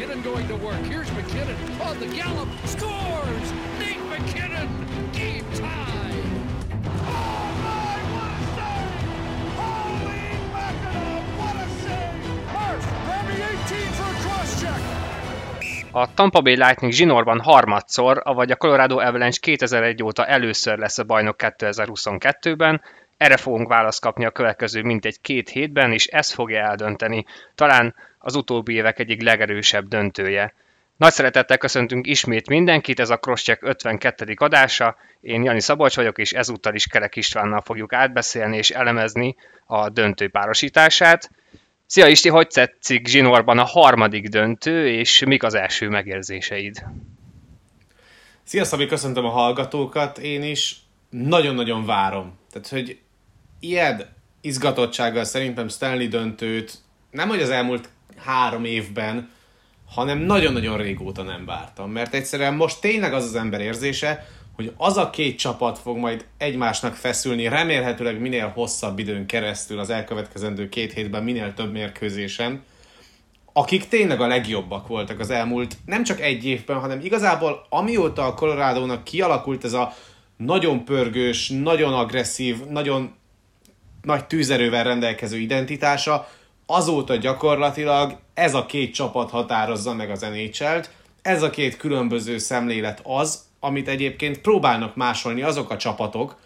McKinnon going to work. Here's McKinnon on the gallop. Scores! Nate McKinnon! Game tie! Oh my, what a save! Holy mackerel, what a save! Me 18 for a cross-check! A Tampa Bay Lightning zsinórban harmadszor, avagy a Colorado Avalanche 2001 óta először lesz a bajnok 2022-ben, erre fogunk választ kapni a következő mintegy két hétben, és ez fogja eldönteni talán az utóbbi évek egyik legerősebb döntője. Nagy szeretettel köszöntünk ismét mindenkit, ez a Crosscheck 52. adása. Én Jani Szabolcs vagyok, és ezúttal is Kerek Istvánnal fogjuk átbeszélni és elemezni a döntő párosítását. Szia Isti, hogy tetszik Zsinórban a harmadik döntő, és mik az első megérzéseid? Szia Szabi, köszöntöm a hallgatókat, én is nagyon-nagyon várom. Tehát, hogy ilyen izgatottsággal szerintem Stanley döntőt nem hogy az elmúlt három évben, hanem nagyon-nagyon régóta nem vártam. Mert egyszerűen most tényleg az az ember érzése, hogy az a két csapat fog majd egymásnak feszülni, remélhetőleg minél hosszabb időn keresztül az elkövetkezendő két hétben, minél több mérkőzésen, akik tényleg a legjobbak voltak az elmúlt nem csak egy évben, hanem igazából amióta a colorado kialakult ez a nagyon pörgős, nagyon agresszív, nagyon nagy tűzerővel rendelkező identitása, azóta gyakorlatilag ez a két csapat határozza meg az nhl ez a két különböző szemlélet az, amit egyébként próbálnak másolni azok a csapatok,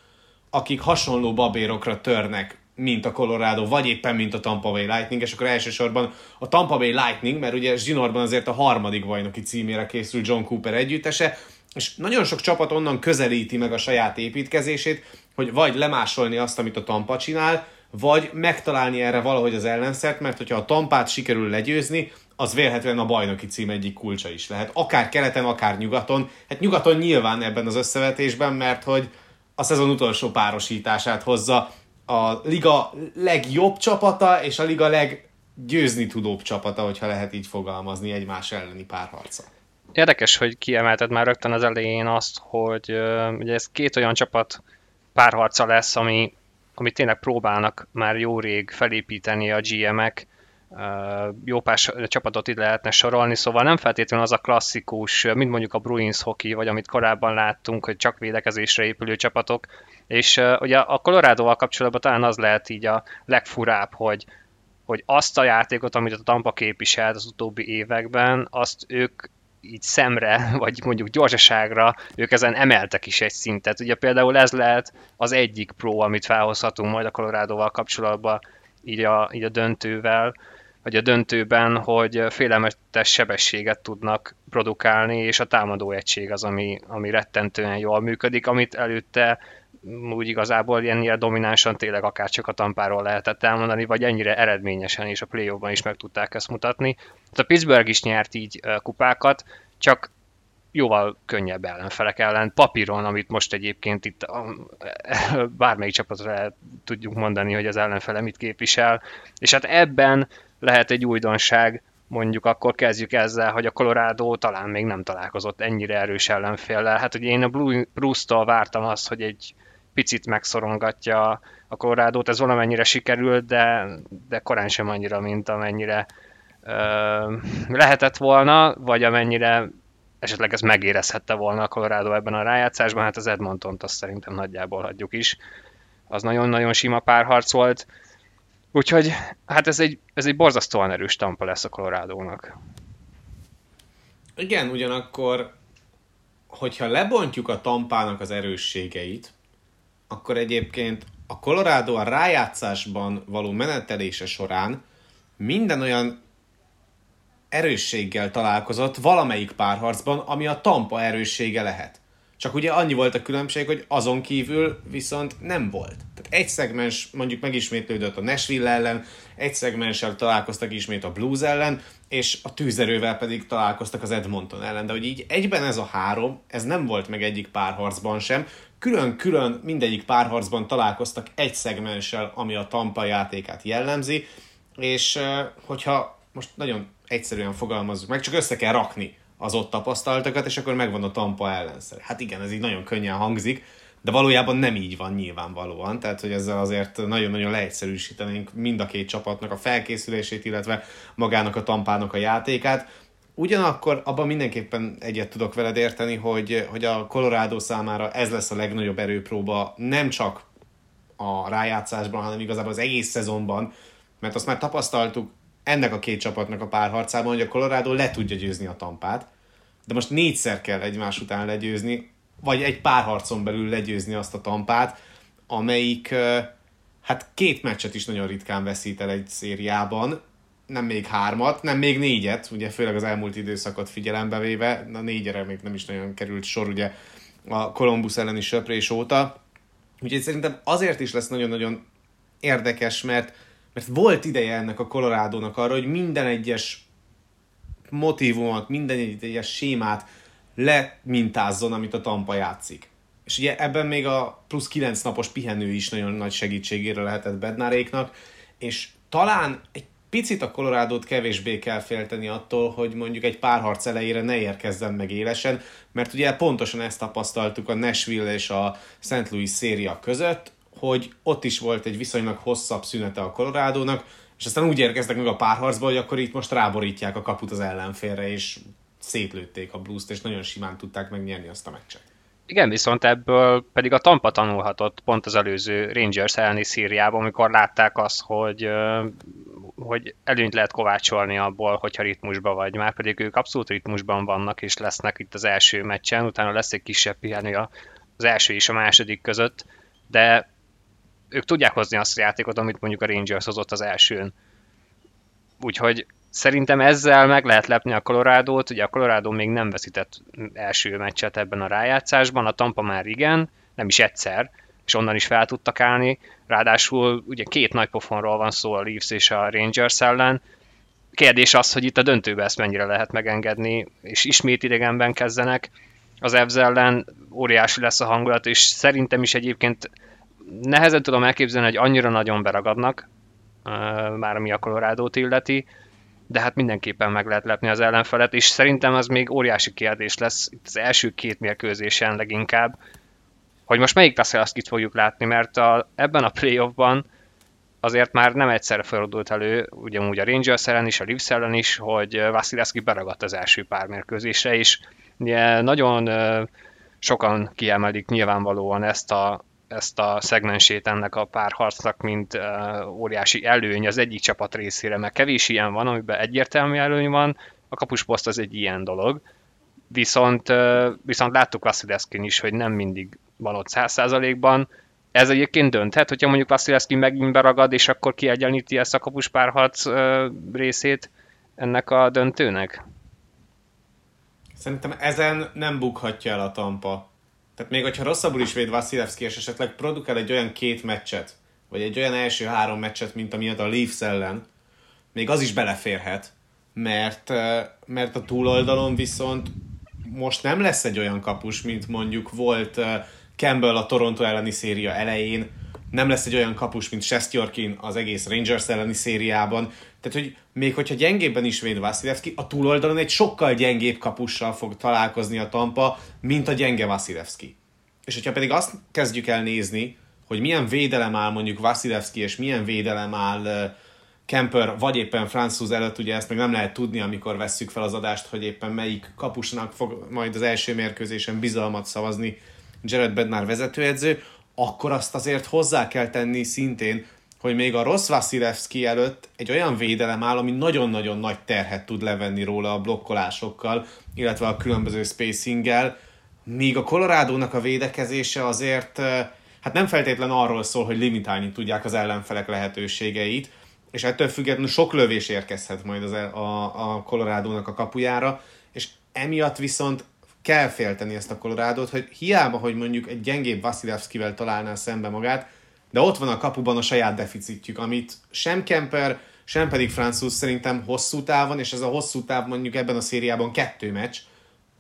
akik hasonló babérokra törnek, mint a Colorado, vagy éppen mint a Tampa Bay Lightning, és akkor elsősorban a Tampa Bay Lightning, mert ugye Zsinorban azért a harmadik bajnoki címére készül John Cooper együttese, és nagyon sok csapat onnan közelíti meg a saját építkezését, hogy vagy lemásolni azt, amit a Tampa csinál, vagy megtalálni erre valahogy az ellenszert, mert hogyha a Tampát sikerül legyőzni, az vélhetően a bajnoki cím egyik kulcsa is lehet. Akár keleten, akár nyugaton. Hát nyugaton nyilván ebben az összevetésben, mert hogy a szezon utolsó párosítását hozza a liga legjobb csapata és a liga leggyőzni tudóbb csapata, hogyha lehet így fogalmazni egymás elleni párharca. Érdekes, hogy kiemelted már rögtön az elején azt, hogy ugye ez két olyan csapat párharca lesz, ami, ami tényleg próbálnak már jó rég felépíteni a GM-ek, jó pár csapatot itt lehetne sorolni, szóval nem feltétlenül az a klasszikus, mint mondjuk a Bruins hockey, vagy amit korábban láttunk, hogy csak védekezésre épülő csapatok, és ugye a Colorado-val kapcsolatban talán az lehet így a legfurább, hogy, hogy azt a játékot, amit a Tampa képviselt az utóbbi években, azt ők így szemre, vagy mondjuk gyorsaságra, ők ezen emeltek is egy szintet. Ugye például ez lehet az egyik pro, amit felhozhatunk majd a Colorado-val kapcsolatban, így a, így a döntővel, vagy a döntőben, hogy félelmetes sebességet tudnak produkálni, és a támadó egység az, ami, ami rettentően jól működik, amit előtte úgy igazából ilyen dominánsan tényleg akár csak a tampáról lehetett elmondani, vagy ennyire eredményesen, és a play is meg tudták ezt mutatni. Hát a Pittsburgh is nyert így kupákat, csak jóval könnyebb ellenfelek ellen. Papíron, amit most egyébként itt bármelyik csapatra tudjuk mondani, hogy az ellenfele mit képvisel. És hát ebben lehet egy újdonság, mondjuk akkor kezdjük ezzel, hogy a Colorado talán még nem találkozott ennyire erős ellenféllel. Hát ugye én a Bruce-tól vártam azt, hogy egy picit megszorongatja a colorado ez valamennyire sikerült, de, de korán sem annyira, mint amennyire ö, lehetett volna, vagy amennyire esetleg ez megérezhette volna a Colorado ebben a rájátszásban, hát az Edmontont azt szerintem nagyjából hagyjuk is. Az nagyon-nagyon sima párharc volt. Úgyhogy hát ez egy, ez egy borzasztóan erős tampa lesz a Colorado-nak. Igen, ugyanakkor, hogyha lebontjuk a tampának az erősségeit, akkor egyébként a Colorado a rájátszásban való menetelése során minden olyan erősséggel találkozott valamelyik párharcban, ami a Tampa erőssége lehet. Csak ugye annyi volt a különbség, hogy azon kívül viszont nem volt. Tehát egy szegmens mondjuk megismétlődött a Nashville ellen, egy szegmenssel találkoztak ismét a Blues ellen, és a tűzerővel pedig találkoztak az Edmonton ellen. De hogy így egyben ez a három, ez nem volt meg egyik párharcban sem. Külön-külön mindegyik párharcban találkoztak egy szegmenssel, ami a Tampa játékát jellemzi, és hogyha most nagyon egyszerűen fogalmazzuk meg, csak össze kell rakni az ott tapasztaltakat, és akkor megvan a Tampa ellenszer. Hát igen, ez így nagyon könnyen hangzik, de valójában nem így van nyilvánvalóan, tehát hogy ezzel azért nagyon-nagyon leegyszerűsítenénk mind a két csapatnak a felkészülését, illetve magának a tampának a játékát. Ugyanakkor abban mindenképpen egyet tudok veled érteni, hogy, hogy a Colorado számára ez lesz a legnagyobb erőpróba, nem csak a rájátszásban, hanem igazából az egész szezonban, mert azt már tapasztaltuk ennek a két csapatnak a párharcában, hogy a Colorado le tudja győzni a tampát, de most négyszer kell egymás után legyőzni, vagy egy párharcon belül legyőzni azt a tampát, amelyik hát két meccset is nagyon ritkán veszít el egy szériában, nem még hármat, nem még négyet, ugye főleg az elmúlt időszakot figyelembe véve, a négyere még nem is nagyon került sor ugye a Columbus elleni söprés óta. Úgyhogy szerintem azért is lesz nagyon-nagyon érdekes, mert, mert volt ideje ennek a Colorado-nak arra, hogy minden egyes motivumot, minden egyes sémát lemintázzon, amit a Tampa játszik. És ugye ebben még a plusz 9 napos pihenő is nagyon nagy segítségére lehetett Bednáréknak, és talán egy picit a Colorado-t kevésbé kell félteni attól, hogy mondjuk egy párharc elejére ne érkezzen meg élesen, mert ugye pontosan ezt tapasztaltuk a Nashville és a St. Louis széria között, hogy ott is volt egy viszonylag hosszabb szünete a Colorado-nak, és aztán úgy érkeztek meg a párharcba, hogy akkor itt most ráborítják a kaput az ellenfélre, és szétlőtték a blues és nagyon simán tudták megnyerni azt a meccset. Igen, viszont ebből pedig a Tampa tanulhatott pont az előző Rangers elleni Szíriában, amikor látták azt, hogy, hogy előnyt lehet kovácsolni abból, hogyha ritmusban vagy. Már pedig ők abszolút ritmusban vannak, és lesznek itt az első meccsen, utána lesz egy kisebb pihenő az első és a második között, de ők tudják hozni azt a játékot, amit mondjuk a Rangers hozott az elsőn. Úgyhogy Szerintem ezzel meg lehet lepni a Colorado-t, ugye a Colorado még nem veszített első meccset ebben a rájátszásban, a Tampa már igen, nem is egyszer, és onnan is fel tudtak állni, ráadásul ugye két nagy pofonról van szó a Leafs és a Rangers ellen, kérdés az, hogy itt a döntőben ezt mennyire lehet megengedni, és ismét idegenben kezdenek, az Evs ellen óriási lesz a hangulat, és szerintem is egyébként nehezen tudom elképzelni, hogy annyira nagyon beragadnak, már ami a Colorado-t illeti, de hát mindenképpen meg lehet lepni az ellenfelet, és szerintem az még óriási kérdés lesz itt az első két mérkőzésen leginkább, hogy most melyik Vasilevskit fogjuk látni, mert a, ebben a playoffban azért már nem egyszer fordult elő, ugyanúgy a Rangers ellen is, a Leafs ellen is, hogy Vasilevski beragadt az első pár mérkőzésre, és ugye nagyon sokan kiemelik nyilvánvalóan ezt a, ezt a szegmensét ennek a párharcnak, mint óriási előny az egyik csapat részére, mert kevés ilyen van, amiben egyértelmű előny van, a kapusposzt az egy ilyen dolog, viszont, viszont láttuk Vasilevskin is, hogy nem mindig száz százalékban, ez egyébként dönthet, hogyha mondjuk Vasilevski megint beragad, és akkor kiegyenlíti ezt a kapuspárharc részét ennek a döntőnek? Szerintem ezen nem bukhatja el a Tampa. Tehát még hogyha rosszabbul is véd Vasilevski, és esetleg produkál egy olyan két meccset, vagy egy olyan első három meccset, mint amilyet a Leafs ellen, még az is beleférhet, mert, mert a túloldalon viszont most nem lesz egy olyan kapus, mint mondjuk volt Campbell a Toronto elleni széria elején, nem lesz egy olyan kapus, mint Sestjorkin az egész Rangers elleni szériában. Tehát, hogy még hogyha gyengébben is véd Vasilevski, a túloldalon egy sokkal gyengébb kapussal fog találkozni a Tampa, mint a gyenge Vasilevski. És hogyha pedig azt kezdjük el nézni, hogy milyen védelem áll mondjuk Vasilevski, és milyen védelem áll Kemper, vagy éppen Francis előtt, ugye ezt meg nem lehet tudni, amikor vesszük fel az adást, hogy éppen melyik kapusnak fog majd az első mérkőzésen bizalmat szavazni Jared Bednar vezetőedző, akkor azt azért hozzá kell tenni szintén, hogy még a rossz Vasilevski előtt egy olyan védelem áll, ami nagyon-nagyon nagy terhet tud levenni róla a blokkolásokkal, illetve a különböző spacinggel, míg a Colorado-nak a védekezése azért hát nem feltétlen arról szól, hogy limitálni tudják az ellenfelek lehetőségeit, és ettől függetlenül sok lövés érkezhet majd az, a, a Colorado-nak a kapujára, és emiatt viszont kell félteni ezt a Colorado-t, hogy hiába, hogy mondjuk egy gyengébb Vasilevskivel találná szembe magát, de ott van a kapuban a saját deficitjük, amit sem Kemper, sem pedig Francis szerintem hosszú távon, és ez a hosszú táv mondjuk ebben a szériában kettő meccs,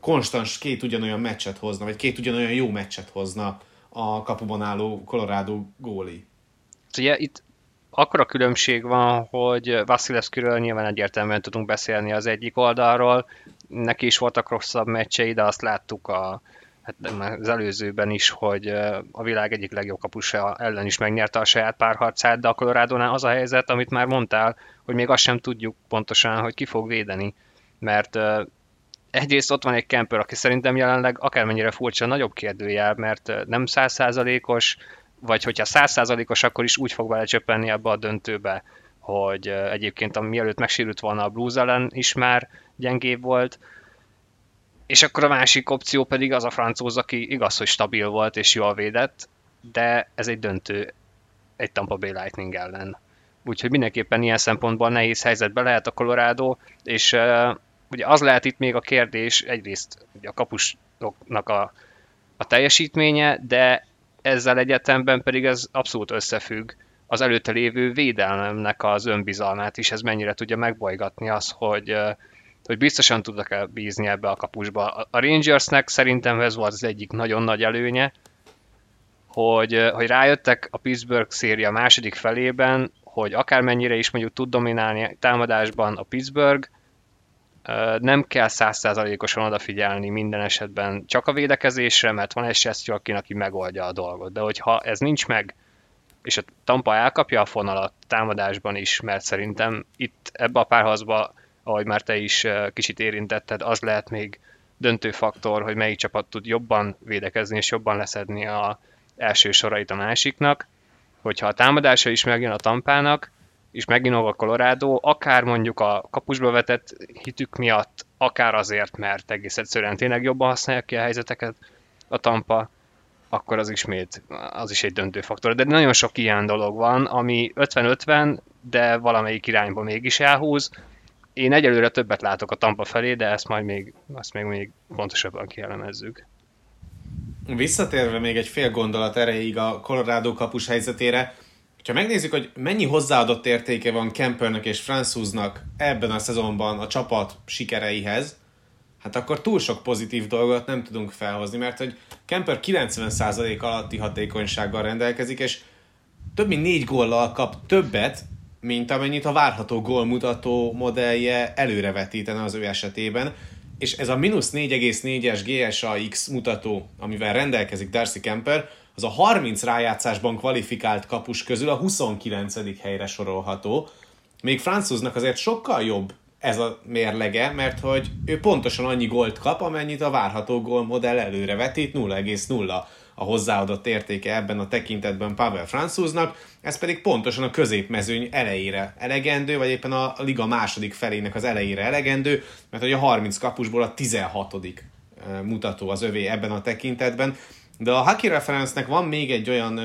konstans két ugyanolyan meccset hozna, vagy két ugyanolyan jó meccset hozna a kapuban álló Colorado góli. Ugye itt akkora különbség van, hogy Vasilevskiről nyilván egyértelműen tudunk beszélni az egyik oldalról, neki is voltak rosszabb meccsei, de azt láttuk a, hát az előzőben is, hogy a világ egyik legjobb kapusa ellen is megnyerte a saját párharcát, de a colorado az a helyzet, amit már mondtál, hogy még azt sem tudjuk pontosan, hogy ki fog védeni. mert egyrészt ott van egy Kemper, aki szerintem jelenleg akármennyire furcsa, nagyobb kérdőjel, mert nem százszázalékos, vagy hogyha százszázalékos, akkor is úgy fog belecsöppenni ebbe a döntőbe, hogy egyébként mielőtt megsérült volna a Blues ellen is már gyengébb volt, és akkor a másik opció pedig az a francúz, aki igaz, hogy stabil volt és jól védett, de ez egy döntő egy Tampa Bay Lightning ellen. Úgyhogy mindenképpen ilyen szempontból nehéz helyzetbe lehet a Colorado, és uh, ugye az lehet itt még a kérdés, egyrészt ugye a kapusoknak a, a teljesítménye, de ezzel egyetemben pedig ez abszolút összefügg az előtte lévő védelmemnek az önbizalmát is, ez mennyire tudja megbolygatni az, hogy, uh, hogy biztosan tudnak-e bízni ebbe a kapusba. A Rangersnek szerintem ez volt az egyik nagyon nagy előnye, hogy, hogy rájöttek a Pittsburgh széria második felében, hogy akármennyire is mondjuk tud dominálni támadásban a Pittsburgh, nem kell százszázalékosan odafigyelni minden esetben csak a védekezésre, mert van egy sesztyű, aki megoldja a dolgot. De hogyha ez nincs meg, és a Tampa elkapja a fonalat támadásban is, mert szerintem itt ebbe a párhazba ahogy már te is kicsit érintetted, az lehet még döntő faktor, hogy melyik csapat tud jobban védekezni és jobban leszedni a első sorait a másiknak. Hogyha a támadása is megjön a tampának, és megint a Colorado, akár mondjuk a kapusba vetett hitük miatt, akár azért, mert egész egyszerűen tényleg jobban használják ki a helyzeteket a tampa, akkor az ismét, az is egy döntő faktor. De nagyon sok ilyen dolog van, ami 50-50, de valamelyik irányba mégis elhúz, én egyelőre többet látok a Tampa felé, de ezt majd még, azt még, még pontosabban kielemezzük. Visszatérve még egy fél gondolat erejéig a Colorado kapus helyzetére, ha megnézzük, hogy mennyi hozzáadott értéke van Kempernek és Franzuznak ebben a szezonban a csapat sikereihez, hát akkor túl sok pozitív dolgot nem tudunk felhozni, mert hogy Kemper 90% alatti hatékonysággal rendelkezik, és több mint négy góllal kap többet, mint amennyit a várható gólmutató modellje előrevetítene az ő esetében, és ez a mínusz 4,4-es GSAX mutató, amivel rendelkezik Darcy Kemper, az a 30 rájátszásban kvalifikált kapus közül a 29. helyre sorolható. Még francúznak azért sokkal jobb ez a mérlege, mert hogy ő pontosan annyi gólt kap, amennyit a várható gólmodell előre vetít, 0,0 a hozzáadott értéke ebben a tekintetben Pavel Franzúznak, ez pedig pontosan a középmezőny elejére elegendő, vagy éppen a liga második felének az elejére elegendő, mert hogy a 30 kapusból a 16 mutató az övé ebben a tekintetben. De a Hockey Reference-nek van még egy olyan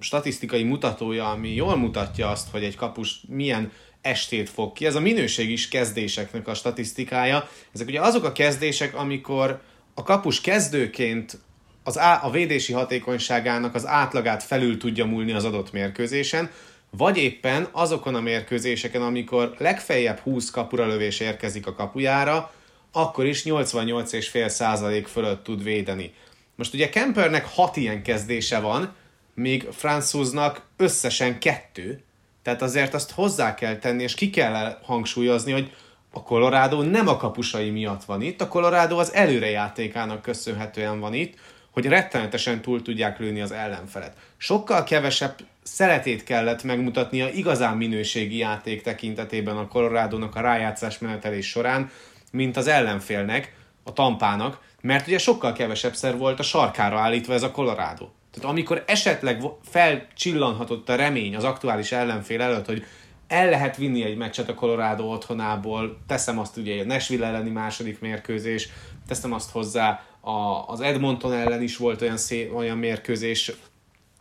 statisztikai mutatója, ami jól mutatja azt, hogy egy kapus milyen estét fog ki. Ez a minőségi kezdéseknek a statisztikája. Ezek ugye azok a kezdések, amikor a kapus kezdőként az á, a védési hatékonyságának az átlagát felül tudja múlni az adott mérkőzésen, vagy éppen azokon a mérkőzéseken, amikor legfeljebb 20 kapura lövés érkezik a kapujára, akkor is 88,5% fölött tud védeni. Most ugye Kempernek 6 ilyen kezdése van, míg Franzúznak összesen kettő, tehát azért azt hozzá kell tenni, és ki kell hangsúlyozni, hogy a Colorado nem a kapusai miatt van itt, a Colorado az előrejátékának köszönhetően van itt, hogy rettenetesen túl tudják lőni az ellenfelet. Sokkal kevesebb szeretét kellett megmutatnia igazán minőségi játék tekintetében a Colorado-nak a rájátszás menetelés során, mint az ellenfélnek, a tampának, mert ugye sokkal kevesebb szer volt a sarkára állítva ez a Colorado. Tehát amikor esetleg felcsillanhatott a remény az aktuális ellenfél előtt, hogy el lehet vinni egy meccset a Colorado otthonából, teszem azt ugye a Nashville elleni második mérkőzés, teszem azt hozzá a, az Edmonton ellen is volt olyan, szé, olyan mérkőzés,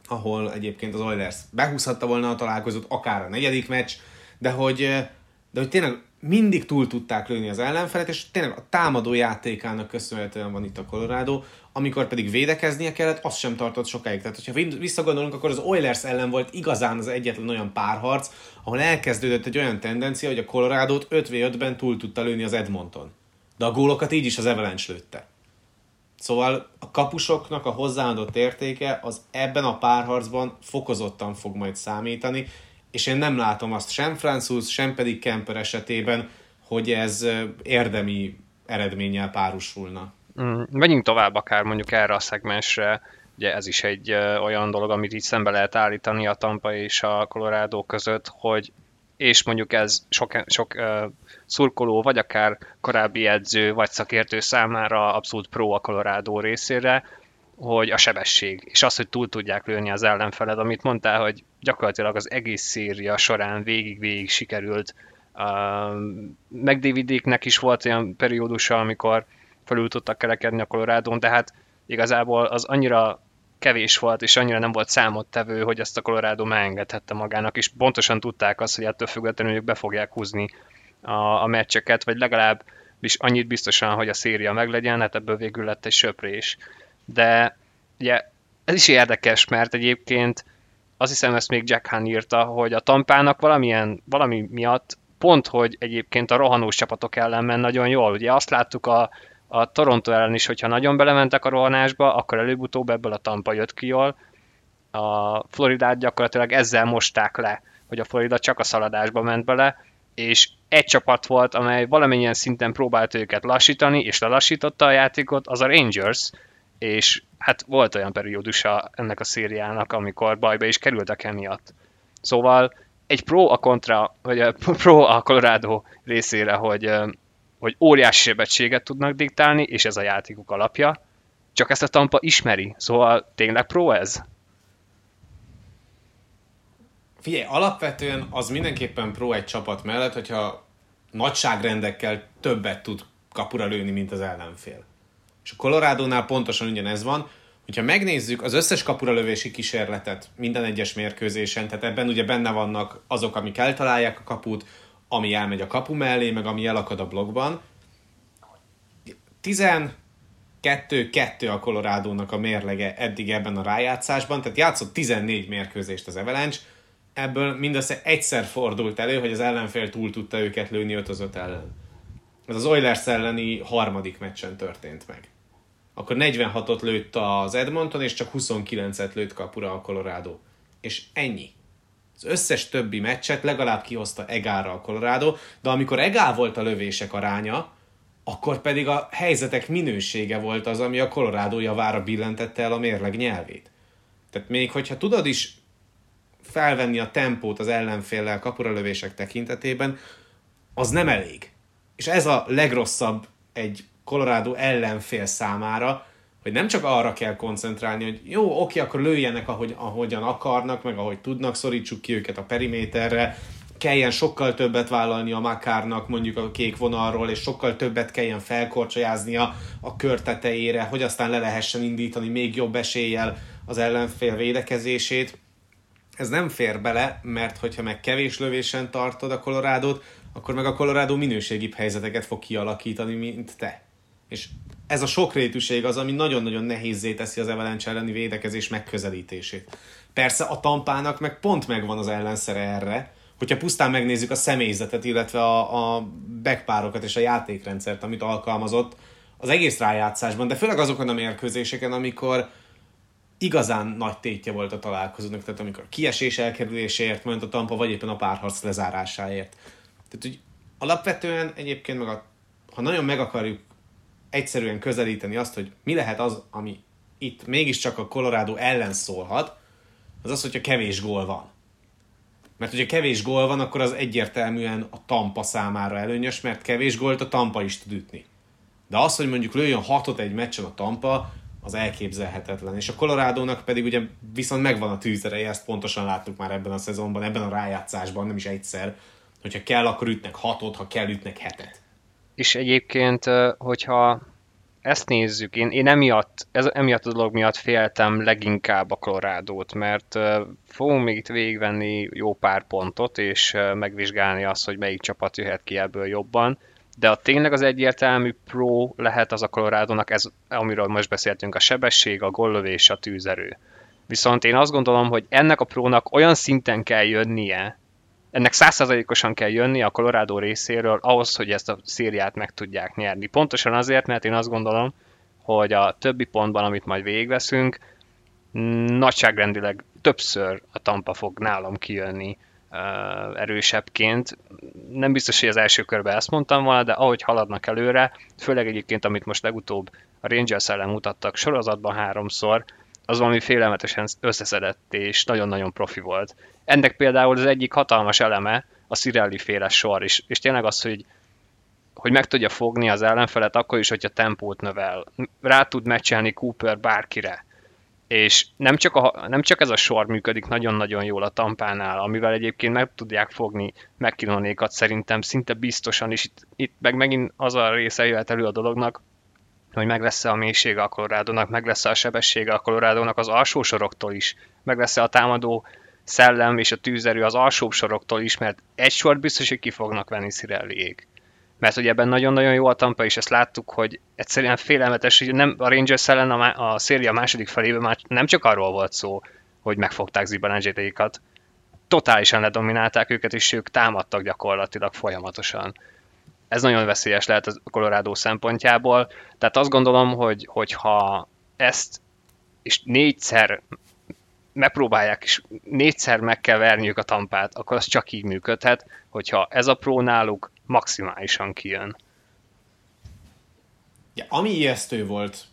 ahol egyébként az Oilers behúzhatta volna a találkozót, akár a negyedik meccs, de hogy, de hogy tényleg mindig túl tudták lőni az ellenfelet, és tényleg a támadó játékának köszönhetően van itt a Colorado, amikor pedig védekeznie kellett, az sem tartott sokáig. Tehát, hogyha visszagondolunk, akkor az Oilers ellen volt igazán az egyetlen olyan párharc, ahol elkezdődött egy olyan tendencia, hogy a Colorado-t 5v5-ben túl tudta lőni az Edmonton. De a gólokat így is az Avalanche lőtte. Szóval a kapusoknak a hozzáadott értéke az ebben a párharcban fokozottan fog majd számítani, és én nem látom azt sem Francis, sem pedig Kemper esetében, hogy ez érdemi eredménnyel párosulna. Mm, menjünk tovább akár mondjuk erre a szegmensre, ugye ez is egy olyan dolog, amit így szembe lehet állítani a Tampa és a Colorado között, hogy és mondjuk ez sok, sok uh, szurkoló, vagy akár korábbi edző, vagy szakértő számára abszolút pro a Colorado részére, hogy a sebesség, és az, hogy túl tudják lőni az ellenfeled, amit mondtál, hogy gyakorlatilag az egész széria során végig-végig sikerült. Uh, McDavidéknek is volt olyan periódusa, amikor felül tudtak kerekedni a Colorado-n, de hát igazából az annyira kevés volt, és annyira nem volt számottevő, hogy ezt a Colorado megengedhette magának, és pontosan tudták azt, hogy ettől függetlenül ők be fogják húzni a, a meccseket, vagy legalább is annyit biztosan, hogy a széria meglegyen, hát ebből végül lett egy söprés. De ugye ez is érdekes, mert egyébként azt hiszem ezt még Jack Han írta, hogy a Tampának valamilyen, valami miatt pont, hogy egyébként a rohanós csapatok ellen men nagyon jól. Ugye azt láttuk a, a Toronto ellen is, hogyha nagyon belementek a rohanásba, akkor előbb-utóbb ebből a Tampa jött ki jól. A Floridát gyakorlatilag ezzel mosták le, hogy a Florida csak a szaladásba ment bele, és egy csapat volt, amely valamennyien szinten próbált őket lassítani, és lelassította a játékot, az a Rangers, és hát volt olyan periódusa ennek a szériának, amikor bajba is kerültek emiatt. Szóval egy pro a kontra, vagy a pro a Colorado részére, hogy, hogy óriási sebességet tudnak diktálni, és ez a játékuk alapja, csak ezt a Tampa ismeri, szóval tényleg pro ez? Figyelj, alapvetően az mindenképpen pro egy csapat mellett, hogyha nagyságrendekkel többet tud kapura lőni, mint az ellenfél. És a Colorado-nál pontosan ugyanez van, hogyha megnézzük az összes kapura lövési kísérletet minden egyes mérkőzésen, tehát ebben ugye benne vannak azok, amik eltalálják a kaput, ami elmegy a kapu mellé, meg ami elakad a blokkban. 12-2 a Colorado-nak a mérlege eddig ebben a rájátszásban, tehát játszott 14 mérkőzést az Avalanche, ebből mindössze egyszer fordult elő, hogy az ellenfél túl tudta őket lőni 5 az 5 ellen. Ez az Oilers elleni harmadik meccsen történt meg. Akkor 46-ot lőtt az Edmonton, és csak 29-et lőtt kapura a Colorado. És ennyi. Az összes többi meccset legalább kihozta Egára a Colorado, de amikor Egál volt a lövések aránya, akkor pedig a helyzetek minősége volt az, ami a Colorado javára billentette el a mérleg nyelvét. Tehát még hogyha tudod is felvenni a tempót az ellenféllel kapuralövések tekintetében, az nem elég. És ez a legrosszabb egy Colorado ellenfél számára, hogy nem csak arra kell koncentrálni, hogy jó, oké, akkor lőjenek, ahogy, ahogyan akarnak, meg ahogy tudnak, szorítsuk ki őket a periméterre, kelljen sokkal többet vállalni a Makárnak mondjuk a kék vonalról, és sokkal többet kelljen felkorcsolyáznia a kör tetejére, hogy aztán le lehessen indítani még jobb eséllyel az ellenfél védekezését. Ez nem fér bele, mert hogyha meg kevés lövésen tartod a Colorado-t, akkor meg a Colorado minőségibb helyzeteket fog kialakítani, mint te. És ez a sokrétűség az, ami nagyon-nagyon nehézé teszi az Avalanche elleni védekezés megközelítését. Persze a tampának meg pont megvan az ellenszere erre, hogyha pusztán megnézzük a személyzetet, illetve a, a backpárokat és a játékrendszert, amit alkalmazott az egész rájátszásban, de főleg azokon a mérkőzéseken, amikor igazán nagy tétje volt a találkozónak, tehát amikor kiesés elkerülésért ment a Tampa, vagy éppen a párharc lezárásáért. Tehát, hogy alapvetően egyébként meg a, ha nagyon meg akarjuk egyszerűen közelíteni azt, hogy mi lehet az, ami itt mégiscsak a Colorado ellen szólhat, az az, hogyha kevés gól van. Mert hogyha kevés gól van, akkor az egyértelműen a Tampa számára előnyös, mert kevés gólt a Tampa is tud ütni. De az, hogy mondjuk lőjön hatot egy meccsen a Tampa, az elképzelhetetlen. És a Colorado-nak pedig ugye viszont megvan a tűzereje, ezt pontosan láttuk már ebben a szezonban, ebben a rájátszásban, nem is egyszer, hogyha kell, akkor ütnek hatot, ha kell, ütnek hetet. És egyébként, hogyha ezt nézzük, én, én emiatt, ez, emiatt a dolog miatt féltem leginkább a Colorado-t, mert fogunk még itt végigvenni jó pár pontot, és megvizsgálni azt, hogy melyik csapat jöhet ki ebből jobban, de a tényleg az egyértelmű pro lehet az a colorado ez, amiről most beszéltünk, a sebesség, a gollövés, a tűzerő. Viszont én azt gondolom, hogy ennek a prónak olyan szinten kell jönnie, ennek százszerzalékosan kell jönni a Colorado részéről ahhoz, hogy ezt a szériát meg tudják nyerni. Pontosan azért, mert én azt gondolom, hogy a többi pontban, amit majd végigveszünk, nagyságrendileg többször a Tampa fog nálam kijönni uh, erősebbként. Nem biztos, hogy az első körben ezt mondtam volna, de ahogy haladnak előre, főleg egyébként, amit most legutóbb a Rangers ellen mutattak sorozatban háromszor, az valami félelmetesen összeszedett és nagyon-nagyon profi volt. Ennek például az egyik hatalmas eleme a Cirelli féle sor, és, és tényleg az, hogy hogy meg tudja fogni az ellenfelet akkor is, hogyha tempót növel. Rá tud meccselni Cooper bárkire. És nem csak, a, nem csak ez a sor működik nagyon-nagyon jól a tampánál, amivel egyébként meg tudják fogni megkinonékat szerintem szinte biztosan, és itt, itt meg megint az a része jöhet elő a dolognak, hogy meg lesz-e a mélysége a Colorado-nak, meg lesz-e a sebessége a Colorado-nak az alsó soroktól is, meg lesz-e a támadó szellem és a tűzerő az alsóbb soroktól is, mert egy sort biztos, hogy ki fognak venni Szirelliék mert hogy ebben nagyon-nagyon jó a Tampa, és ezt láttuk, hogy egyszerűen félelmetes, hogy nem a Rangers ellen a, a széria második felében már nem csak arról volt szó, hogy megfogták Zibanejadéikat, totálisan ledominálták őket, és ők támadtak gyakorlatilag folyamatosan. Ez nagyon veszélyes lehet a Colorado szempontjából, tehát azt gondolom, hogy, hogyha ezt és négyszer megpróbálják, és négyszer meg kell verniük a tampát, akkor az csak így működhet, hogyha ez a pró náluk, maximálisan kijön. Ja, ami ijesztő volt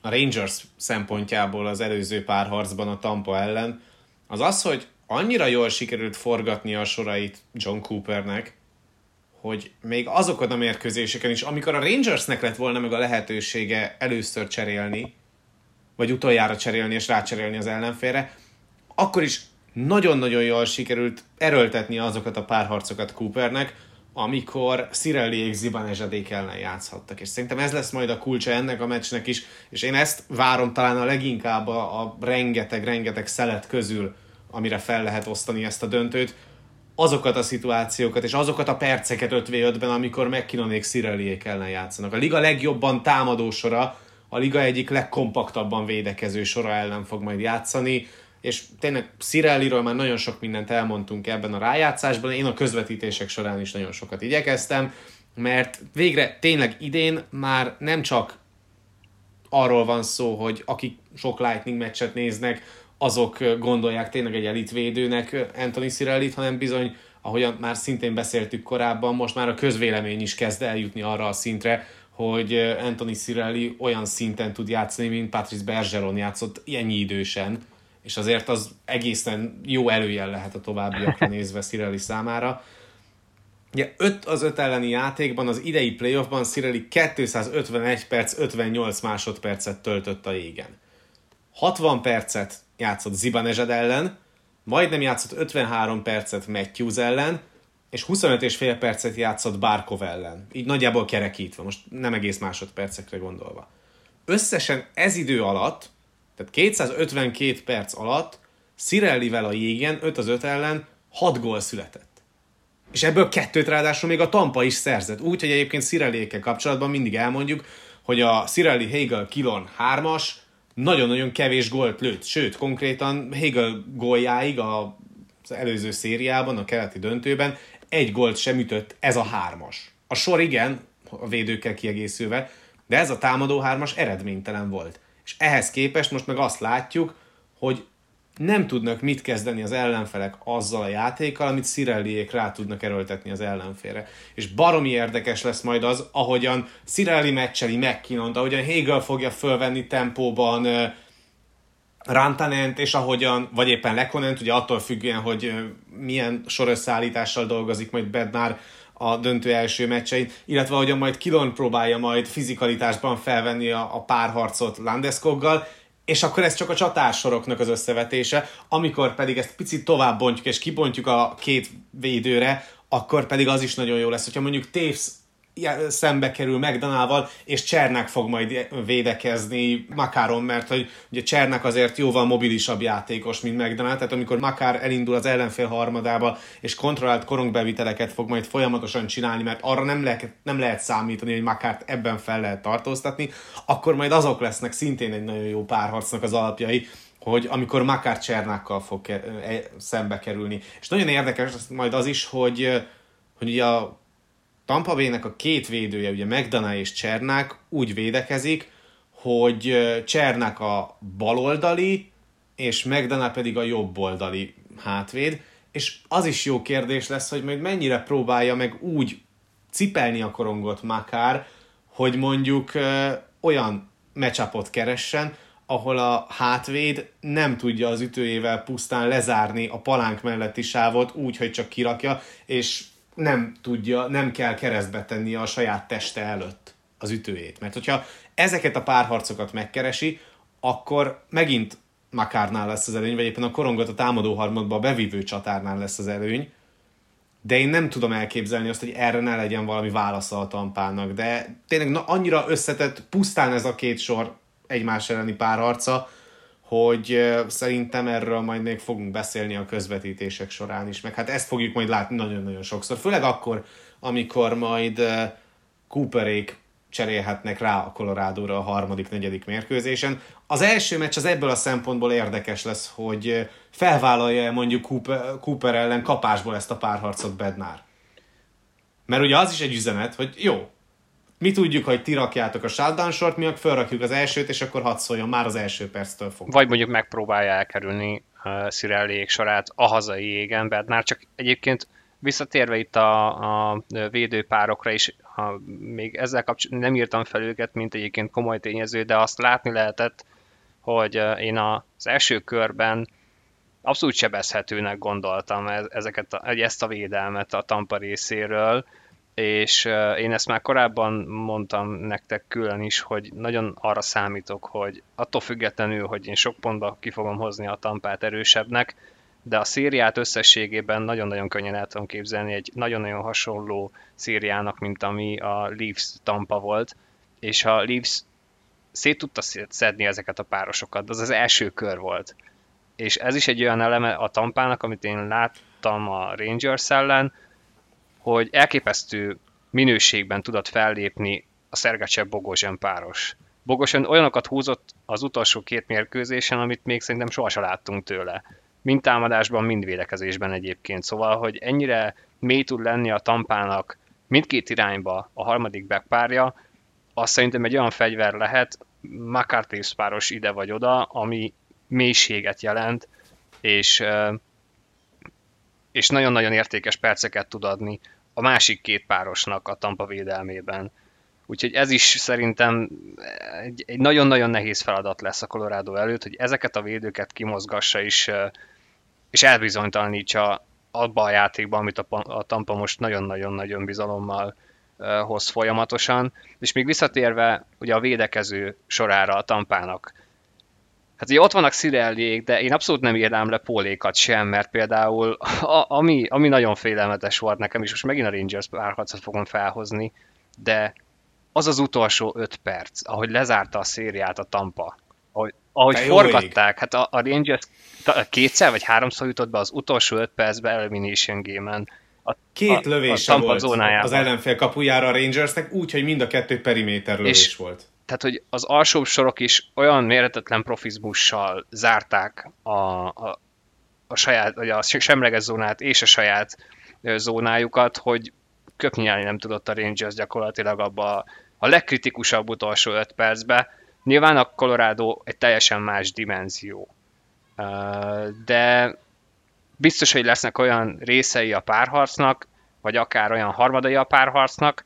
a Rangers szempontjából az előző pár harcban a Tampa ellen, az az, hogy annyira jól sikerült forgatni a sorait John Coopernek, hogy még azokon a mérkőzéseken is, amikor a Rangersnek lett volna meg a lehetősége először cserélni, vagy utoljára cserélni és rácserélni az ellenfélre, akkor is nagyon-nagyon jól sikerült erőltetni azokat a párharcokat Coopernek, amikor Cirelliék Zibanezsadék ellen játszhattak. És szerintem ez lesz majd a kulcsa ennek a meccsnek is, és én ezt várom talán a leginkább a, a rengeteg-rengeteg szelet közül, amire fel lehet osztani ezt a döntőt, azokat a szituációkat és azokat a perceket 5v5-ben, amikor McKinnonék Cirelliék ellen játszanak. A liga legjobban támadó sora, a liga egyik legkompaktabban védekező sora ellen fog majd játszani és tényleg Cirelliről már nagyon sok mindent elmondtunk ebben a rájátszásban, én a közvetítések során is nagyon sokat igyekeztem, mert végre tényleg idén már nem csak arról van szó, hogy akik sok Lightning meccset néznek, azok gondolják tényleg egy elitvédőnek Anthony Cirellit, hanem bizony, ahogyan már szintén beszéltük korábban, most már a közvélemény is kezd eljutni arra a szintre, hogy Anthony Cirelli olyan szinten tud játszani, mint Patrice Bergeron játszott ennyi idősen, és azért az egészen jó előjel lehet a továbbiakra nézve Szireli számára. Ugye 5 az 5 elleni játékban, az idei playoffban Szireli 251 perc 58 másodpercet töltött a jégen. 60 percet játszott Zibanezsed ellen, majdnem játszott 53 percet Matthews ellen, és 25 és fél percet játszott Barkov ellen. Így nagyjából kerekítve, most nem egész másodpercekre gondolva. Összesen ez idő alatt tehát 252 perc alatt Szirellivel a jégen 5 az 5 ellen 6 gól született. És ebből kettőt ráadásul még a Tampa is szerzett. Úgy, hogy egyébként Szirellékkel kapcsolatban mindig elmondjuk, hogy a Szirelli Hegel Kilon 3-as nagyon-nagyon kevés gólt lőtt. Sőt, konkrétan Hegel góljáig a, az előző szériában, a keleti döntőben egy gólt sem ütött ez a hármas. A sor igen, a védőkkel kiegészülve, de ez a támadó hármas eredménytelen volt. És ehhez képest most meg azt látjuk, hogy nem tudnak mit kezdeni az ellenfelek azzal a játékkal, amit Szirelliék rá tudnak erőltetni az ellenfélre. És baromi érdekes lesz majd az, ahogyan Szirelli meccseli McKinnon, ahogyan Hegel fogja fölvenni tempóban Rantanent, és ahogyan, vagy éppen Lekonent, ugye attól függően, hogy milyen sorösszállítással dolgozik majd Bednár, a döntő első meccsein, illetve ahogyan majd Kilon próbálja majd fizikalitásban felvenni a, a párharcot Landeskoggal, és akkor ez csak a csatársoroknak az összevetése, amikor pedig ezt picit tovább bontjuk, és kibontjuk a két védőre, akkor pedig az is nagyon jó lesz, hogyha mondjuk Tévsz szembe kerül McDonaldval, és Csernek fog majd védekezni Makáron, mert hogy ugye Csernek azért jóval mobilisabb játékos, mint McDonald, tehát amikor Makár elindul az ellenfél harmadába, és kontrollált korongbeviteleket fog majd folyamatosan csinálni, mert arra nem lehet, nem lehet számítani, hogy Makárt ebben fel lehet tartóztatni, akkor majd azok lesznek szintén egy nagyon jó párharcnak az alapjai, hogy amikor Makár Csernákkal fog ke- e- szembe kerülni. És nagyon érdekes majd az is, hogy, hogy ugye a Tampa Bay-nek a két védője, ugye McDonough és Csernák úgy védekezik, hogy Csernák a baloldali, és McDonough pedig a jobboldali hátvéd, és az is jó kérdés lesz, hogy majd mennyire próbálja meg úgy cipelni a korongot Makár, hogy mondjuk ö, olyan meccsapot keressen, ahol a hátvéd nem tudja az ütőjével pusztán lezárni a palánk melletti sávot úgy, hogy csak kirakja, és nem tudja, nem kell keresztbe tenni a saját teste előtt az ütőjét. Mert hogyha ezeket a párharcokat megkeresi, akkor megint Makárnál lesz az előny, vagy éppen a korongot a támadó harmadba a bevívő csatárnál lesz az előny, de én nem tudom elképzelni azt, hogy erre ne legyen valami válasza a tampának, de tényleg na, annyira összetett pusztán ez a két sor egymás elleni párharca, hogy szerintem erről majd még fogunk beszélni a közvetítések során is, meg hát ezt fogjuk majd látni nagyon-nagyon sokszor, főleg akkor, amikor majd Cooperék cserélhetnek rá a Colorado-ra a harmadik, negyedik mérkőzésen. Az első meccs az ebből a szempontból érdekes lesz, hogy felvállalja mondjuk Cooper, Cooper ellen kapásból ezt a párharcot Bednár. Mert ugye az is egy üzenet, hogy jó, mi tudjuk, hogy ti rakjátok a shutdown sort, mi felrakjuk az elsőt, és akkor hadd szóljon már az első perctől fog. Vagy mondjuk megpróbálja elkerülni uh, sorát a hazai égen, Bednár, csak egyébként visszatérve itt a, a védőpárokra is, ha még ezzel kapcsolatban nem írtam fel őket, mint egyébként komoly tényező, de azt látni lehetett, hogy én az első körben abszolút sebezhetőnek gondoltam ezeket a, ezt a védelmet a Tampa részéről, és én ezt már korábban mondtam nektek külön is, hogy nagyon arra számítok, hogy attól függetlenül, hogy én sok pontba ki fogom hozni a Tampát erősebbnek, de a szériát összességében nagyon-nagyon könnyen el tudom képzelni egy nagyon-nagyon hasonló szériának, mint ami a Leafs Tampa volt, és a Leafs szét tudta szedni ezeket a párosokat, az az első kör volt. És ez is egy olyan eleme a Tampának, amit én láttam a Rangers ellen, hogy elképesztő minőségben tudott fellépni a Szergacsev Bogozsen páros. Bogozsen olyanokat húzott az utolsó két mérkőzésen, amit még szerintem sohasem láttunk tőle mind támadásban, mind védekezésben egyébként. Szóval, hogy ennyire mély tud lenni a tampának mindkét irányba a harmadik backpárja, az szerintem egy olyan fegyver lehet, McCarthy páros ide vagy oda, ami mélységet jelent, és, és nagyon-nagyon értékes perceket tud adni a másik két párosnak a Tampa védelmében. Úgyhogy ez is szerintem egy, egy nagyon-nagyon nehéz feladat lesz a Colorado előtt, hogy ezeket a védőket kimozgassa és, és elbizonytalanítsa abba a játékban, amit a, a Tampa most nagyon-nagyon-nagyon bizalommal hoz folyamatosan. És még visszatérve ugye a védekező sorára a Tampának, Hát ugye ott vannak Szirelliék, de én abszolút nem írnám le Pólékat sem, mert például a, ami, ami nagyon félelmetes volt nekem, és most megint a Rangers párharcot fogom felhozni, de az az utolsó öt perc, ahogy lezárta a szériát a Tampa, ahogy, ahogy forgatták, hát a, a Rangers kétszer vagy háromszor jutott be az utolsó öt percbe Elimination Game-en. A, Két lövése a, a volt zónájában. az ellenfél kapujára a Rangersnek, úgy, hogy mind a kettő periméter lövés és, volt. Tehát, hogy az alsóbb sorok is olyan méretetlen profizmussal zárták a, a, a saját, vagy a semleges zónát és a saját zónájukat, hogy köpnyelni nem tudott a Rangers gyakorlatilag abba a legkritikusabb utolsó 5 percbe. Nyilván a Colorado egy teljesen más dimenzió. De biztos, hogy lesznek olyan részei a párharcnak, vagy akár olyan harmadai a párharcnak,